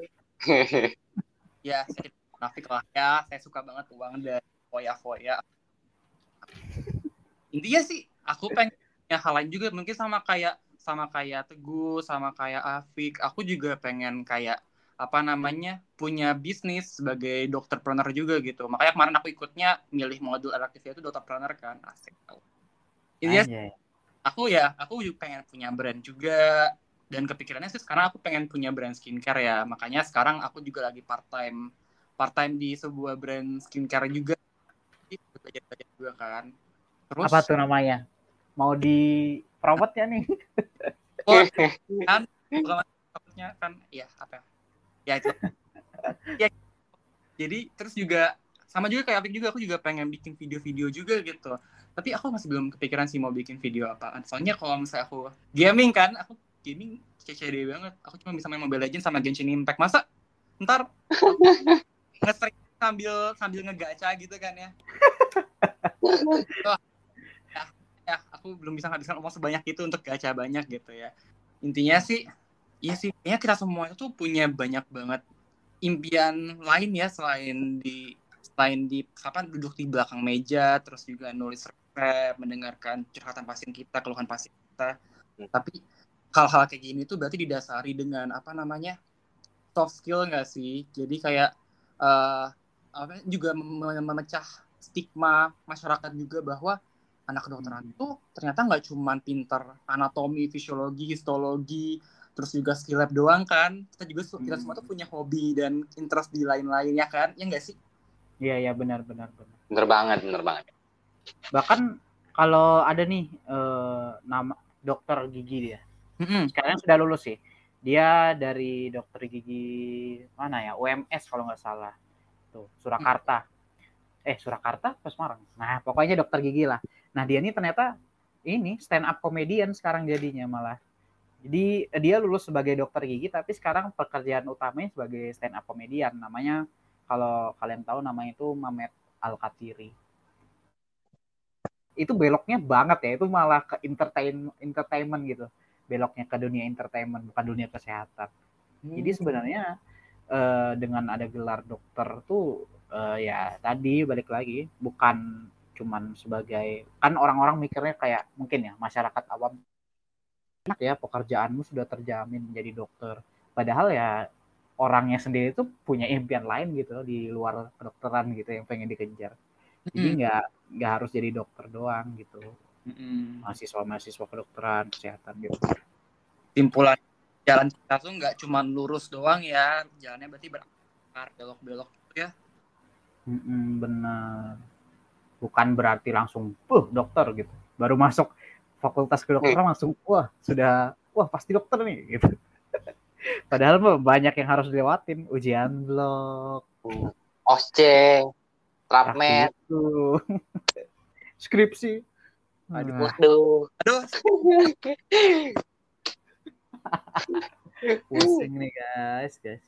[SPEAKER 4] Ya, saya munafik lah ya, saya suka banget uang dan foya-foya. Intinya sih aku pengen hal lain juga mungkin sama kayak sama kayak Teguh, sama kayak Afik. Aku juga pengen kayak apa namanya punya bisnis sebagai dokterpreneur juga gitu. Makanya kemarin aku ikutnya milih modul elektifnya itu dokterpreneur kan. Asik Intinya
[SPEAKER 2] Anjay.
[SPEAKER 4] aku ya aku juga pengen punya brand juga. Dan kepikirannya sih sekarang aku pengen punya brand skincare ya. Makanya sekarang aku juga lagi part time part time di sebuah brand skincare juga. Belajar belajar juga kan. Terus
[SPEAKER 2] apa tuh namanya? Mau di promote ya nih
[SPEAKER 4] kan? Bukan maksudnya kan? Ya apa ya? Itu. Ya jadi terus juga sama juga kayak Apik juga aku juga pengen bikin video-video juga gitu. Tapi aku masih belum kepikiran sih mau bikin video apaan. Soalnya kalau misalnya aku gaming kan? Aku gaming CCD banget. Aku cuma bisa main Mobile Legends sama Genshin Impact. Masa? Ntar nge sambil sambil ngegacha gitu kan ya? Wah, ya, ya aku belum bisa menghabiskan uang sebanyak itu untuk gacha banyak gitu ya. Intinya sih iya sih kayaknya kita semua itu punya banyak banget impian lain ya selain di selain di kapan duduk di belakang meja terus juga nulis resep mendengarkan curhatan pasien kita keluhan pasien kita. Tapi hal-hal kayak gini tuh berarti didasari dengan apa namanya soft skill nggak sih? Jadi kayak apa juga mem- memecah stigma masyarakat juga bahwa anak kedokteran itu ternyata nggak cuman pinter anatomi, fisiologi, histologi, terus juga skill lab doang kan. Kita juga kita
[SPEAKER 2] Hmm.
[SPEAKER 4] semua tuh punya hobi dan interest di lain-lainnya kan. Ya nggak sih?
[SPEAKER 2] Iya iya benar benar benar.
[SPEAKER 3] Bener banget, bener banget.
[SPEAKER 2] Bahkan kalau ada nih eh, nama dokter gigi dia.
[SPEAKER 4] Mm-mm.
[SPEAKER 2] Sekarang sudah lulus sih. Dia dari dokter gigi mana ya? UMS kalau nggak salah. Tuh, Surakarta. Eh, Surakarta Semarang? Nah, pokoknya dokter gigi lah. Nah, dia ini ternyata ini stand up comedian sekarang jadinya malah. Jadi eh, dia lulus sebagai dokter gigi tapi sekarang pekerjaan utamanya sebagai stand up comedian. Namanya kalau kalian tahu namanya itu Mamet Al-Katiri. Itu beloknya banget ya, itu malah ke entertain entertainment gitu. Beloknya ke dunia entertainment bukan dunia kesehatan. Jadi sebenarnya eh, dengan ada gelar dokter tuh eh, ya tadi balik lagi bukan cuman sebagai kan orang-orang mikirnya kayak mungkin ya masyarakat awam enak ya pekerjaanmu sudah terjamin menjadi dokter. Padahal ya orangnya sendiri tuh punya impian lain gitu di luar kedokteran gitu yang pengen dikejar. Jadi nggak nggak harus jadi dokter doang gitu.
[SPEAKER 4] Mm-mm.
[SPEAKER 2] Mahasiswa-mahasiswa kedokteran, kesehatan gitu.
[SPEAKER 4] Simpulan jalan kita tuh nggak cuman lurus doang ya. Jalannya berarti berakar belok-belok gitu ya.
[SPEAKER 2] Mm-mm, benar. Bukan berarti langsung, uh, dokter gitu. Baru masuk fakultas kedokteran langsung, wah sudah, wah pasti dokter nih gitu. Padahal mah banyak yang harus dilewatin, ujian blok,
[SPEAKER 3] Osce, Trapmed,
[SPEAKER 2] itu, skripsi.
[SPEAKER 4] Aduh,
[SPEAKER 2] Wah,
[SPEAKER 3] waduh.
[SPEAKER 4] Aduh,
[SPEAKER 2] pusing nih guys, guys.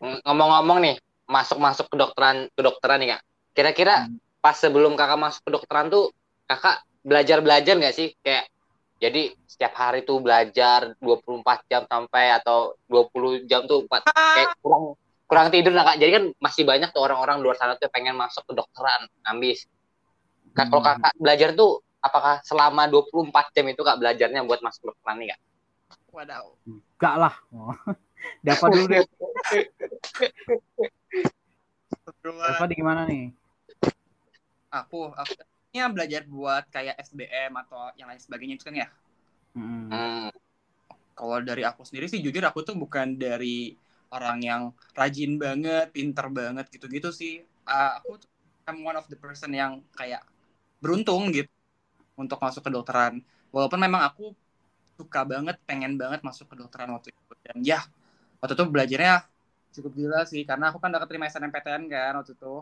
[SPEAKER 3] Ngomong-ngomong nih, masuk-masuk kedokteran kedokteran nih kak. Kira-kira
[SPEAKER 2] Hmm.
[SPEAKER 3] Pas sebelum kakak masuk kedokteran tuh kakak belajar-belajar nggak sih? Kayak jadi setiap hari tuh belajar 24 jam sampai atau 20 jam tuh empat- kayak kurang kurang tidur nah kak. Jadi kan masih banyak tuh orang-orang luar sana tuh pengen masuk kedokteran, ambis. Kak, kalau
[SPEAKER 2] Hmm.
[SPEAKER 3] kakak belajar tuh apakah selama 24 jam itu kak belajarnya buat masuk kedokteran nih kak?
[SPEAKER 4] wadaw.
[SPEAKER 2] Enggak lah. Oh. Dapat dulu deh. Dapat di gimana nih?
[SPEAKER 4] Aku, aku ya belajar buat kayak SBM atau yang lain sebagainya itu kan ya.
[SPEAKER 2] Mm-mm.
[SPEAKER 3] Hmm.
[SPEAKER 4] Kalau dari aku sendiri sih jujur aku tuh bukan dari orang yang rajin banget, pinter banget gitu-gitu sih. Ah, aku tuh I'm one of the person yang kayak beruntung gitu untuk masuk kedokteran. Walaupun memang aku suka banget, pengen banget masuk kedokteran waktu itu. Dan ya, waktu itu belajarnya cukup gila sih karena aku kan udah keterima SNMPTN kan waktu itu.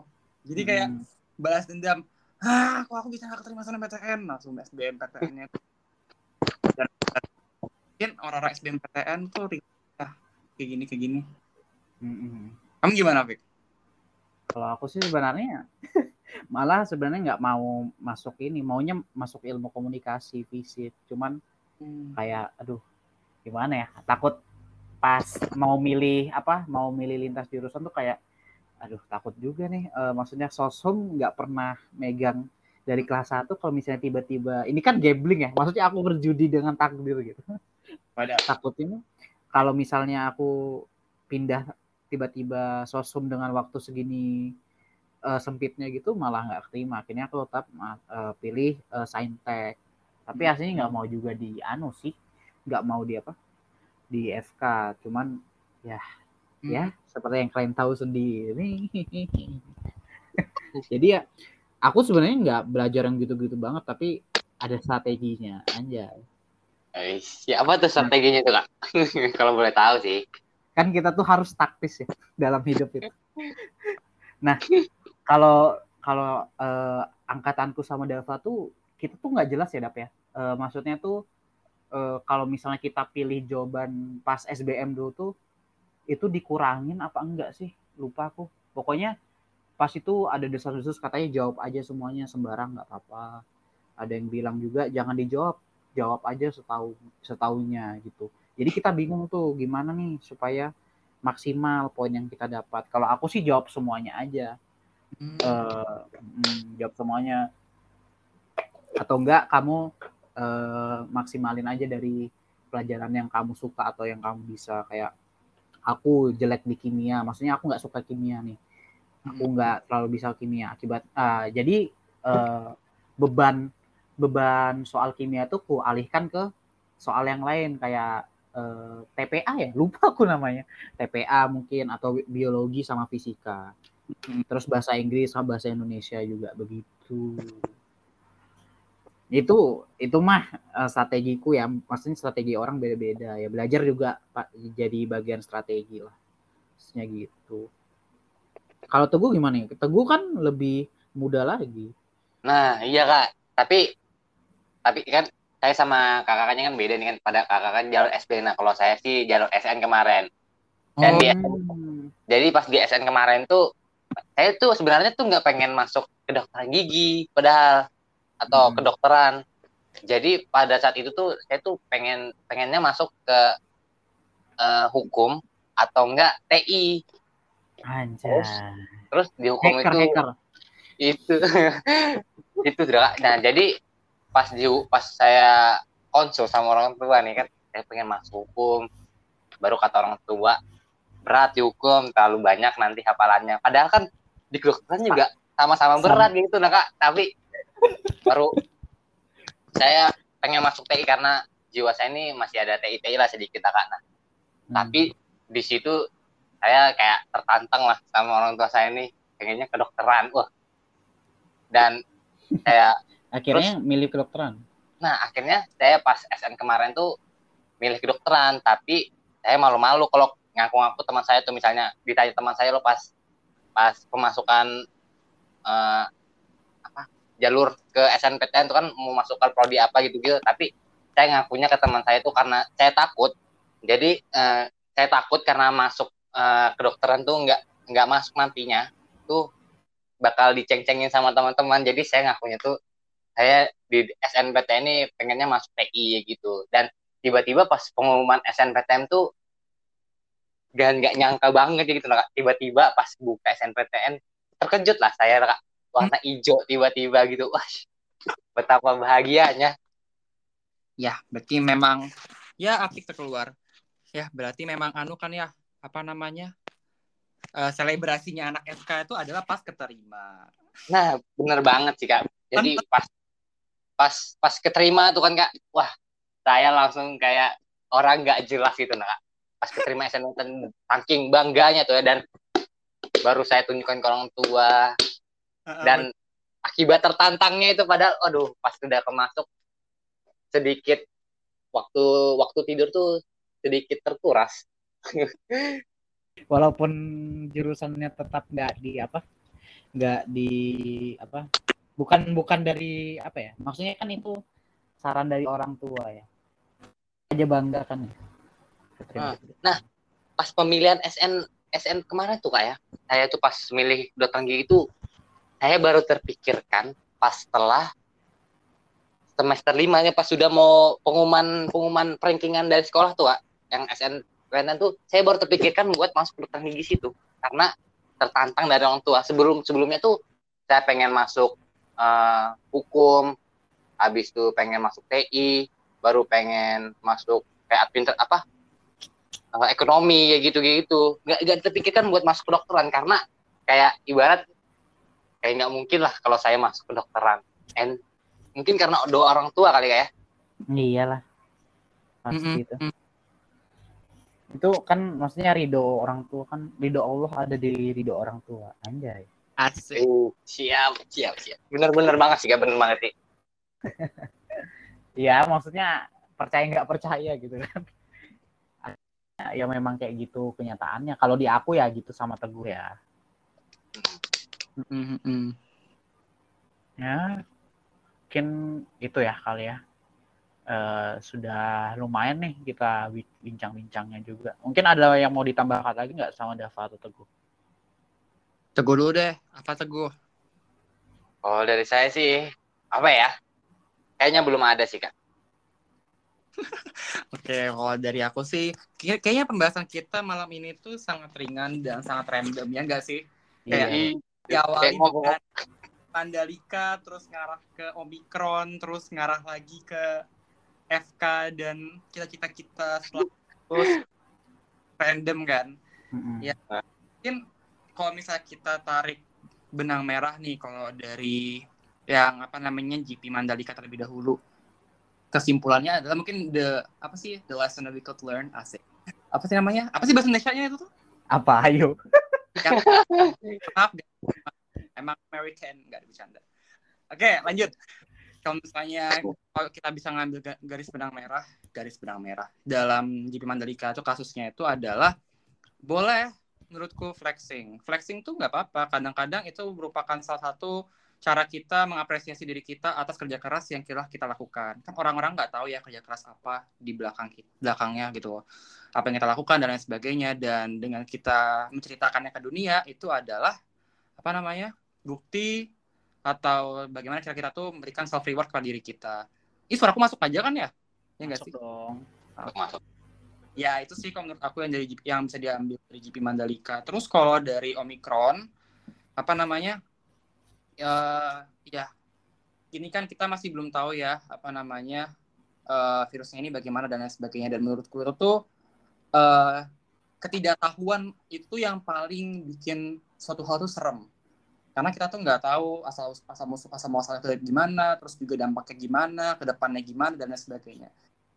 [SPEAKER 4] Jadi kayak
[SPEAKER 2] Mm.
[SPEAKER 4] Balas dendam. Ah, kok aku bisa gak keterima SNMPTN? Langsung SBMPTN-nya. Dan mungkin orang-orang SBMPTN tuh ya, kayak gini, kayak gini.
[SPEAKER 2] Mm-mm.
[SPEAKER 4] Kamu gimana, Vic?
[SPEAKER 2] Kalau aku sih sebenarnya malah sebenarnya nggak mau masuk ini, maunya masuk ilmu komunikasi fisik. Cuman kayak aduh gimana ya takut pas mau milih apa mau milih lintas jurusan tuh kayak aduh takut juga nih. Eh, maksudnya sosum nggak pernah megang dari kelas 1 kalau misalnya tiba-tiba ini kan gambling ya maksudnya aku berjudi dengan takdir gitu.
[SPEAKER 4] Pada
[SPEAKER 2] takutnya kalau misalnya aku pindah tiba-tiba sosum dengan waktu segini eh, sempitnya gitu malah nggak terima akhirnya aku tetap eh, pilih eh, saintek tapi aslinya nggak mau juga di anu sih nggak mau di apa? Di FK cuman ya ya seperti yang kalian tahu sendiri jadi ya aku sebenarnya nggak belajar yang gitu-gitu banget tapi ada strateginya aja
[SPEAKER 3] Eh, Siapa tuh strateginya tuh kak? Kalau boleh tahu sih.
[SPEAKER 2] kan kita tuh harus taktis ya dalam hidup itu. Nah, kalau kalau eh, angkatanku sama Dava tuh kita tuh nggak jelas ya Dap ya. Eh, maksudnya tuh eh, kalau misalnya kita pilih jawaban pas SBM dulu tuh itu dikurangin apa enggak sih? Lupa aku. Pokoknya pas itu ada desas-desus katanya jawab aja semuanya sembarang nggak apa-apa. Ada yang bilang juga jangan dijawab, jawab aja setahu setahunya gitu. Jadi kita bingung tuh gimana nih supaya maksimal poin yang kita dapat. Kalau aku sih jawab semuanya aja,
[SPEAKER 4] Hmm.
[SPEAKER 2] Mm, jawab semuanya. Atau enggak kamu eh, maksimalin aja dari pelajaran yang kamu suka atau yang kamu bisa. Kayak aku jelek di kimia, maksudnya aku nggak suka kimia nih. Aku nggak terlalu bisa kimia. Akibat ah, jadi eh, beban beban soal kimia tuh ku alihkan ke soal yang lain kayak eh, TPA ya lupa aku namanya TPA mungkin atau biologi sama fisika
[SPEAKER 4] Hmm.
[SPEAKER 2] terus bahasa Inggris sama bahasa Indonesia juga begitu itu itu mah eh, strategiku ya maksudnya strategi orang beda-beda ya belajar juga pak jadi bagian strategi lah maksudnya gitu kalau teguh gimana ya teguh kan lebih muda lagi
[SPEAKER 3] Nah, iya kak. Tapi, tapi kan saya sama kakaknya kan beda nih kan. Pada kakak kan jalur SB. Nah, kalau saya sih jalur SN kemarin. Dan dia-
[SPEAKER 2] Hmm.
[SPEAKER 3] Jadi pas di SN kemarin tuh, saya tuh sebenarnya tuh nggak pengen masuk ke kedokteran gigi, padahal atau
[SPEAKER 2] Hmm.
[SPEAKER 3] kedokteran. Jadi pada saat itu tuh saya tuh pengen pengennya masuk ke eh, hukum atau enggak TI.
[SPEAKER 2] Anjay.
[SPEAKER 3] Terus di hukum
[SPEAKER 2] Hacker,
[SPEAKER 3] itu
[SPEAKER 2] hacker.
[SPEAKER 3] itu itu sudah nah jadi pas di pas saya konsul sama orang tua nih kan saya pengen masuk hukum baru kata orang tua berat di hukum terlalu banyak nanti hafalannya padahal kan di kedokteran juga sama-sama berat gitu nah kak tapi baru saya pengen masuk TI karena jiwa saya ini masih ada TI TI lah sedikit kak nah
[SPEAKER 2] Hmm.
[SPEAKER 3] tapi di situ saya kayak tertantang lah sama orang tua saya nih pengennya kedokteran wah dan saya
[SPEAKER 2] akhirnya milih kedokteran.
[SPEAKER 3] nah akhirnya saya pas SN kemarin tuh milih kedokteran tapi saya malu-malu kalau ngaku-ngaku teman saya tuh misalnya ditanya teman saya lo pas pas pemasukan apa jalur ke SNPTN itu kan mau masukkan prodi apa gitu gitu tapi saya ngakunya ke teman saya tuh karena saya takut. Jadi eh, saya takut karena masuk eh, kedokteran tuh nggak nggak masuk nantinya. Tuh bakal diceng-cengin sama teman-teman. Jadi saya ngakunya tuh saya di SNPTN ini pengennya masuk TI gitu. Dan tiba-tiba pas pengumuman SNPTN tuh dan nggak nyangka banget gitu Kak. tiba-tiba pas buka SNPTN terkejut lah saya Kak. Warna hijau tiba-tiba gitu wah betapa bahagianya
[SPEAKER 4] Ya, berarti memang ya apik terkeluar. Ya, berarti memang anu kan ya, apa namanya? eh, selebrasinya anak FK itu adalah pas keterima.
[SPEAKER 3] nah bener banget sih kak jadi pas pas pas keterima tuh kan kak wah saya langsung kayak orang nggak jelas gitu nah Kak. pas keterima SNPTN saking bangganya tuh ya dan baru saya tunjukkan ke orang tua dan akibat tertantangnya itu padahal aduh pas sudah kemasuk sedikit waktu waktu tidur tuh sedikit terkuras
[SPEAKER 2] Walaupun jurusannya tetap nggak di apa, nggak di apa, bukan bukan dari apa ya? Maksudnya kan itu saran dari orang tua ya. Aja bangga kan ya. Keterima.
[SPEAKER 3] Ah. pas pemilihan SN SN kemarin tuh kak ya saya tuh pas milih kedokteran gigi itu saya baru terpikirkan pas setelah semester lima nya pas sudah mau pengumuman pengumuman rankingan dari sekolah tuh kak yang SN keren tuh saya baru terpikirkan buat masuk kedokteran gigi situ karena tertantang dari orang tua. Sebelum sebelumnya tuh saya pengen masuk eh, hukum habis itu pengen masuk TI baru pengen masuk kayak admin apa eh, ekonomi ya gitu gitu. Nggak nggak terpikirkan buat masuk kedokteran. Karena kayak ibarat kayak nggak mungkin lah kalau saya masuk kedokteran and mungkin karena doa orang tua kali ya
[SPEAKER 2] Iyalah. Pasti
[SPEAKER 4] Mm-mm.
[SPEAKER 2] itu. Itu kan maksudnya ridho orang tua kan ridho Allah ada di ridho orang tua. Anjay.
[SPEAKER 4] Asik.
[SPEAKER 3] Uh, siap siap siap bener-bener banget sih gak bener banget sih
[SPEAKER 2] Ya maksudnya percaya nggak percaya gitu kan. Ya memang kayak gitu kenyataannya. Kalau di aku ya gitu sama Teguh ya.
[SPEAKER 4] Mm, mm, mm.
[SPEAKER 2] Ya mungkin itu ya kali ya. Eh, sudah lumayan nih kita bincang-bincangnya juga. Mungkin ada yang mau ditambahkan lagi nggak sama Dava atau Teguh?
[SPEAKER 4] Teguh dulu deh. Apa Teguh?
[SPEAKER 3] oh dari saya sih apa ya kayaknya belum ada sih kak
[SPEAKER 4] Oke, kalau dari aku sih, kayak- kayaknya pembahasan kita malam ini tuh sangat ringan dan sangat random ya enggak sih? Kayak
[SPEAKER 2] Iya.
[SPEAKER 4] Diawali dengan Mandalika, terus ngarah ke Omikron, terus ngarah lagi ke FK dan cita-cita kita setelah terus random kan.
[SPEAKER 2] Mm-mm.
[SPEAKER 4] Ya. Mungkin kalau misalnya kita tarik benang merah nih kalau dari yang apa namanya GP Mandalika terlebih dahulu. Kesimpulannya adalah mungkin the apa sih the lesson that we could learn asik. Apa sih namanya? Apa sih bahasa Indonesia-nya itu tuh?
[SPEAKER 2] Apa ayo?
[SPEAKER 4] Maaf, emang American nggak ada bercanda. Oke, lanjut. Kalau misalnya kalau kita bisa ngambil ga- garis benang merah, garis benang merah dalam GP Mandalika itu kasusnya itu adalah boleh menurutku flexing. Flexing tuh nggak apa-apa. Kadang-kadang itu merupakan salah satu cara kita mengapresiasi diri kita atas kerja keras yang kira kita lakukan. Kan orang-orang nggak tahu ya kerja keras apa di belakang kita, belakangnya gitu loh. Apa yang kita lakukan dan lain sebagainya. Dan dengan kita menceritakannya ke dunia itu adalah apa namanya bukti atau bagaimana cara kita tuh memberikan self reward kepada diri kita. Ini suaraku masuk aja kan ya? Ya nggak
[SPEAKER 2] Masuk
[SPEAKER 4] sih?
[SPEAKER 2] dong.
[SPEAKER 3] Masuk.
[SPEAKER 4] Ya itu sih kalau menurut aku yang dari GP yang bisa diambil dari GP Mandalika. Terus kalau dari Omicron apa namanya? Ya, ya ini kan kita masih belum tahu ya apa namanya eh, virusnya ini bagaimana dan lain sebagainya. Dan menurutku itu eh, ketidaktahuan itu yang paling bikin suatu hal tuh serem. Karena kita tuh nggak tahu asal asal musuh asal muasalnya itu gimana, terus juga dampaknya gimana, ke depannya gimana dan lain sebagainya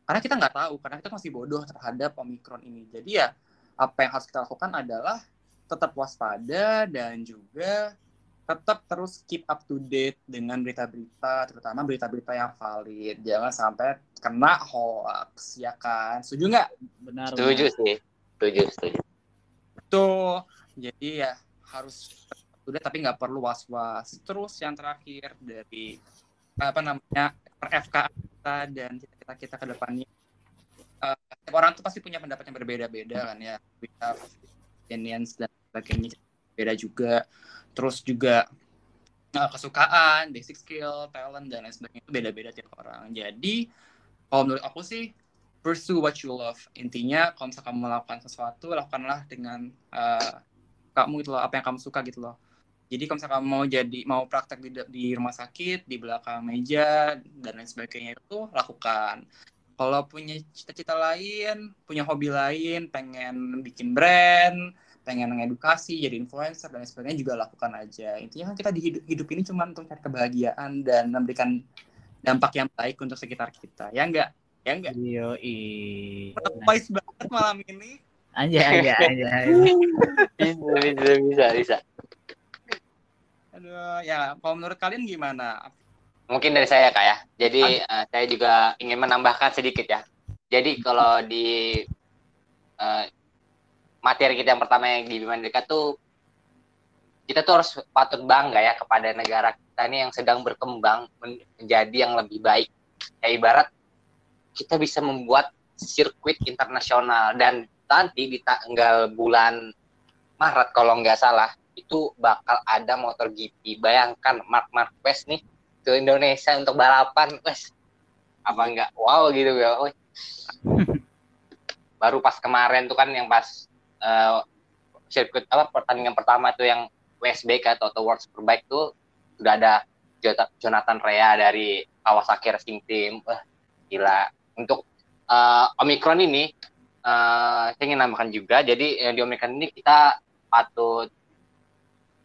[SPEAKER 4] karena kita nggak tahu karena kita masih bodoh terhadap omikron ini jadi ya apa yang harus kita lakukan adalah tetap waspada dan juga tetap terus keep up to date dengan berita-berita terutama berita-berita yang valid jangan sampai kena hoax ya kan setuju nggak
[SPEAKER 2] Benar.
[SPEAKER 3] Setuju
[SPEAKER 2] benar.
[SPEAKER 3] sih. Setuju, setuju.
[SPEAKER 4] tuh jadi ya harus udah tapi nggak perlu was-was terus yang terakhir dari apa namanya FK kita dan cita-cita kita ke depannya Eh, setiap orang tuh pasti punya pendapat yang berbeda-beda kan ya we have opinions dan sebagainya beda juga. Terus juga eh, kesukaan basic skill talent dan lain sebagainya itu beda-beda tiap orang. Jadi kalau menurut aku sih pursue what you love. Intinya kalau misalkan kamu melakukan sesuatu lakukanlah dengan eh, kamu gitu loh apa yang kamu suka gitu loh. Jadi kalau misalkan kamu mau jadi mau praktek di, di rumah sakit di belakang meja dan lain sebagainya itu lakukan. Kalau punya cita-cita lain punya hobi lain pengen bikin brand pengen mengedukasi jadi influencer dan sebagainya juga lakukan aja. Intinya kan kita di hidup, hidup ini cuma untuk cari kebahagiaan dan memberikan dampak yang baik untuk sekitar kita. Ya enggak ya enggak
[SPEAKER 2] Yo,
[SPEAKER 4] Wise banget malam ini.
[SPEAKER 2] Aja, aja, aja.
[SPEAKER 3] Bisa, bisa, bisa, bisa.
[SPEAKER 4] aduh ya kalau menurut kalian gimana?
[SPEAKER 3] Mungkin dari saya kak ya. Jadi eh, saya juga ingin menambahkan sedikit ya. Jadi kalau di eh, materi kita yang pertama yang di Mandalika tuh kita tuh harus patut bangga ya kepada negara kita ini yang sedang berkembang men- menjadi yang lebih baik. Ya ibarat kita bisa membuat sirkuit internasional dan nanti di tanggal bulan Maret kalau nggak salah itu bakal ada motor GP. Bayangkan Mark Marquez nih ke Indonesia untuk balapan, wes apa enggak wow gitu ya. Baru pas kemarin tuh kan yang pas eh, sirkuit apa pertandingan pertama tuh yang WSBK atau Auto World Superbike tuh udah ada Jonathan Rea dari Kawasaki Racing Team. Wah, gila. Untuk eh, Omicron ini eh, saya ingin nambahkan juga. Jadi eh, di Omicron ini kita patut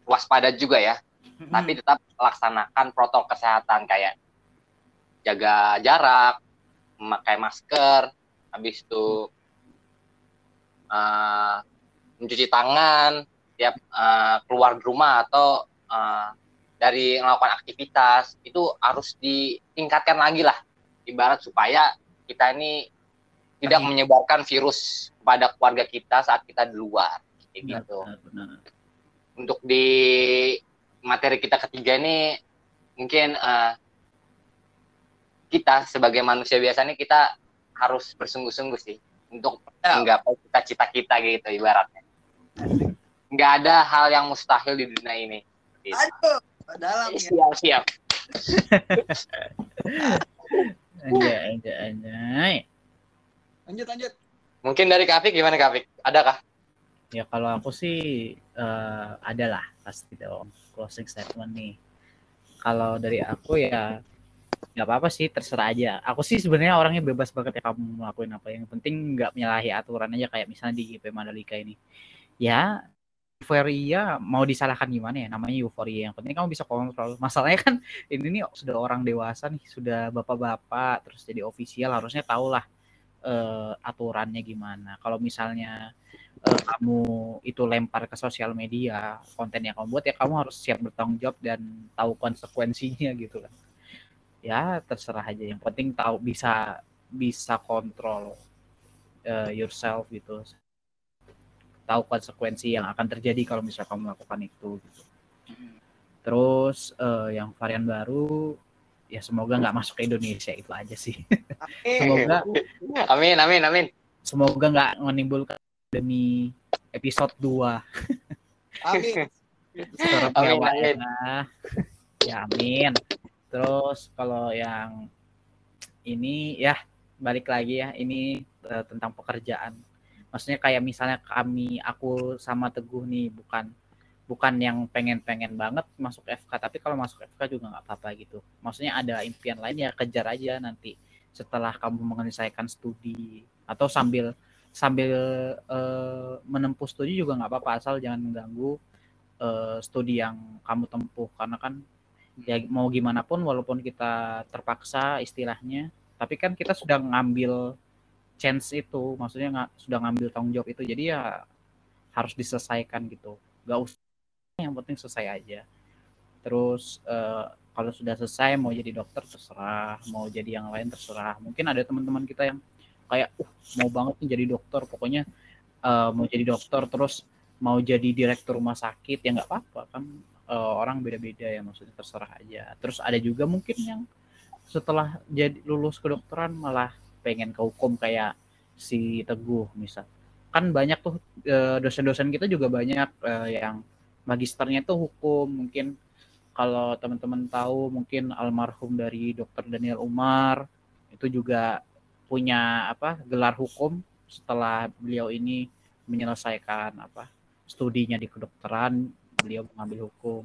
[SPEAKER 3] waspada juga ya tapi tetap laksanakan protokol kesehatan kayak jaga jarak, memakai masker, habis itu eh, mencuci tangan tiap eh, keluar rumah atau eh, dari melakukan aktivitas itu harus ditingkatkan lagi lah. Ibarat supaya kita ini tidak menyebarkan virus kepada keluarga kita saat kita di luar. Kayak
[SPEAKER 2] Benar,
[SPEAKER 3] gitu.
[SPEAKER 2] benar, benar.
[SPEAKER 3] untuk di materi kita ketiga ini mungkin eh, kita sebagai manusia biasa ini kita harus bersungguh-sungguh sih untuk
[SPEAKER 4] Ya.
[SPEAKER 3] menggapai cita-cita kita gitu ibaratnya. Nggak ada hal yang mustahil di dunia ini. Gitu.
[SPEAKER 4] aduh dalam ya
[SPEAKER 3] Siap, siap.
[SPEAKER 2] Aja, aja, aja.
[SPEAKER 4] lanjut lanjut
[SPEAKER 3] Mungkin dari Kafik gimana Kafik? Adakah?
[SPEAKER 2] Ya kalau aku sih eh ada lah pasti dong closing statement nih. Kalau dari aku ya nggak apa-apa sih terserah aja. Aku sih sebenarnya orangnya bebas banget ya kamu ngelakuin apa. Yang penting nggak menyalahi aturan aja kayak misalnya di GP Mandalika ini. Ya euforia mau disalahkan gimana ya? Namanya euforia. Yang penting kamu bisa kontrol. Masalahnya kan ini nih sudah orang dewasa nih sudah bapak-bapak terus jadi ofisial harusnya tahu lah eh, aturannya gimana. Kalau misalnya eh, kamu itu lempar ke sosial media konten yang kamu buat ya kamu harus siap bertanggung jawab dan tahu konsekuensinya gitu kan ya terserah aja yang penting tahu bisa bisa kontrol eh, yourself gitu tahu konsekuensi yang akan terjadi kalau misalnya kamu melakukan itu gitu. Terus eh, yang varian baru ya semoga nggak masuk ke Indonesia itu aja sih. semoga
[SPEAKER 3] Amin, amin, amin.
[SPEAKER 2] semoga nggak menimbulkan demi episode 2
[SPEAKER 4] Amin.
[SPEAKER 3] Amin, amin.
[SPEAKER 2] ya. Ya amin. Terus kalau yang ini ya balik lagi ya ini eh, tentang pekerjaan. Maksudnya kayak misalnya kami aku sama Teguh nih bukan bukan yang pengen-pengen banget masuk FK tapi kalau masuk FK juga nggak apa-apa gitu. Maksudnya ada impian lain ya kejar aja nanti setelah kamu menyelesaikan studi atau sambil sambil eh, menempuh studi juga nggak apa-apa asal jangan mengganggu eh, studi yang kamu tempuh karena kan ya mau gimana pun walaupun kita terpaksa istilahnya tapi kan kita sudah ngambil chance itu maksudnya nggak sudah ngambil tanggung jawab itu jadi ya harus diselesaikan gitu. Gak usah yang penting selesai aja. Terus eh, kalau sudah selesai mau jadi dokter terserah mau jadi yang lain terserah. Mungkin ada teman-teman kita yang kayak uh mau banget nih jadi dokter pokoknya eh, mau jadi dokter terus mau jadi direktur rumah sakit ya nggak apa-apa kan eh, orang beda-beda ya maksudnya terserah aja. Terus ada juga mungkin yang setelah jadi lulus kedokteran malah pengen ke hukum kayak si Teguh misal. Kan banyak tuh eh, dosen-dosen kita juga banyak eh, yang magisternya tuh hukum. Mungkin kalau teman-teman tahu mungkin almarhum dari dokter Daniel Umar itu juga punya apa gelar hukum setelah beliau ini menyelesaikan apa studinya di kedokteran beliau mengambil hukum.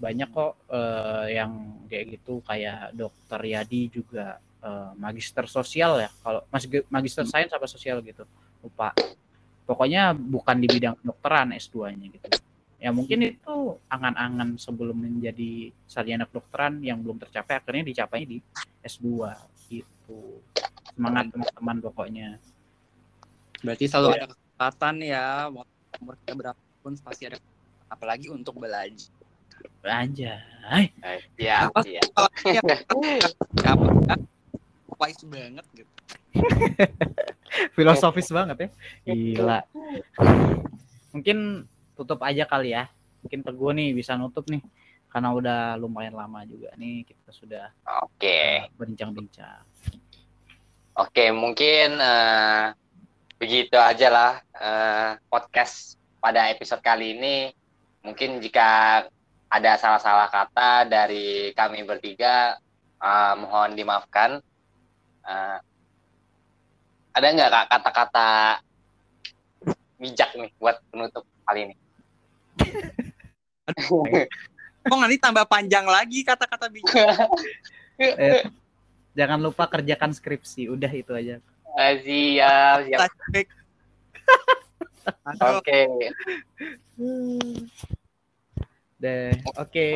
[SPEAKER 2] Banyak kok eh, yang kayak gitu kayak dokter Yadi juga eh, magister sosial ya. Kalau mas magister sains apa sosial gitu lupa. Pokoknya bukan di bidang kedokteran S2-nya gitu. Ya mungkin itu angan-angan sebelum menjadi sarjana kedokteran yang belum tercapai akhirnya dicapai di S2 gitu. Semangat teman-teman pokoknya.
[SPEAKER 4] Berarti selalu ada kesempatan ya. Umur kita berapapun pasti ada apalagi untuk belajar.
[SPEAKER 2] aja
[SPEAKER 3] Eh, Siap, siap.
[SPEAKER 4] Kalau ya, apa ya, wise banget gitu.
[SPEAKER 2] filosofis banget ya gila mungkin tutup aja kali ya mungkin teguh nih bisa nutup nih karena udah lumayan lama juga nih kita sudah
[SPEAKER 3] Oke.
[SPEAKER 2] eh, berbincang-bincang
[SPEAKER 3] Oke, mungkin eh, begitu aja lah eh, podcast pada episode kali ini. Mungkin jika ada salah-salah kata dari kami bertiga, eh, mohon dimaafkan. Eh, ada nggak kak kata-kata bijak nih buat penutup kali ini?
[SPEAKER 4] Kok nanti tambah panjang lagi kata-kata bijak.
[SPEAKER 2] Eh, jangan lupa kerjakan skripsi udah itu aja
[SPEAKER 3] Eh, siap, siap. Oke,
[SPEAKER 2] deh oke.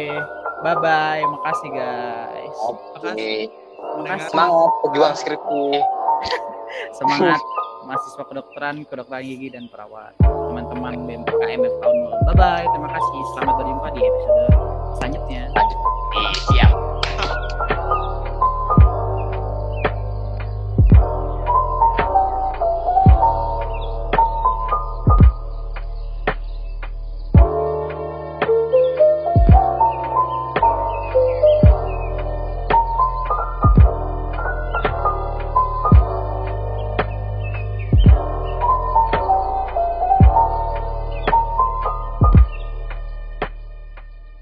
[SPEAKER 2] Bye bye makasih guys.
[SPEAKER 3] Oke.
[SPEAKER 2] makasih.
[SPEAKER 3] Semangat pejuang skripsi.
[SPEAKER 2] semangat mahasiswa kedokteran kedokteran gigi dan perawat. Teman-teman BMKM FK Unmul. bye bye terima kasih. Selamat berjumpa di episode selanjutnya.
[SPEAKER 3] Lanjut. Siap.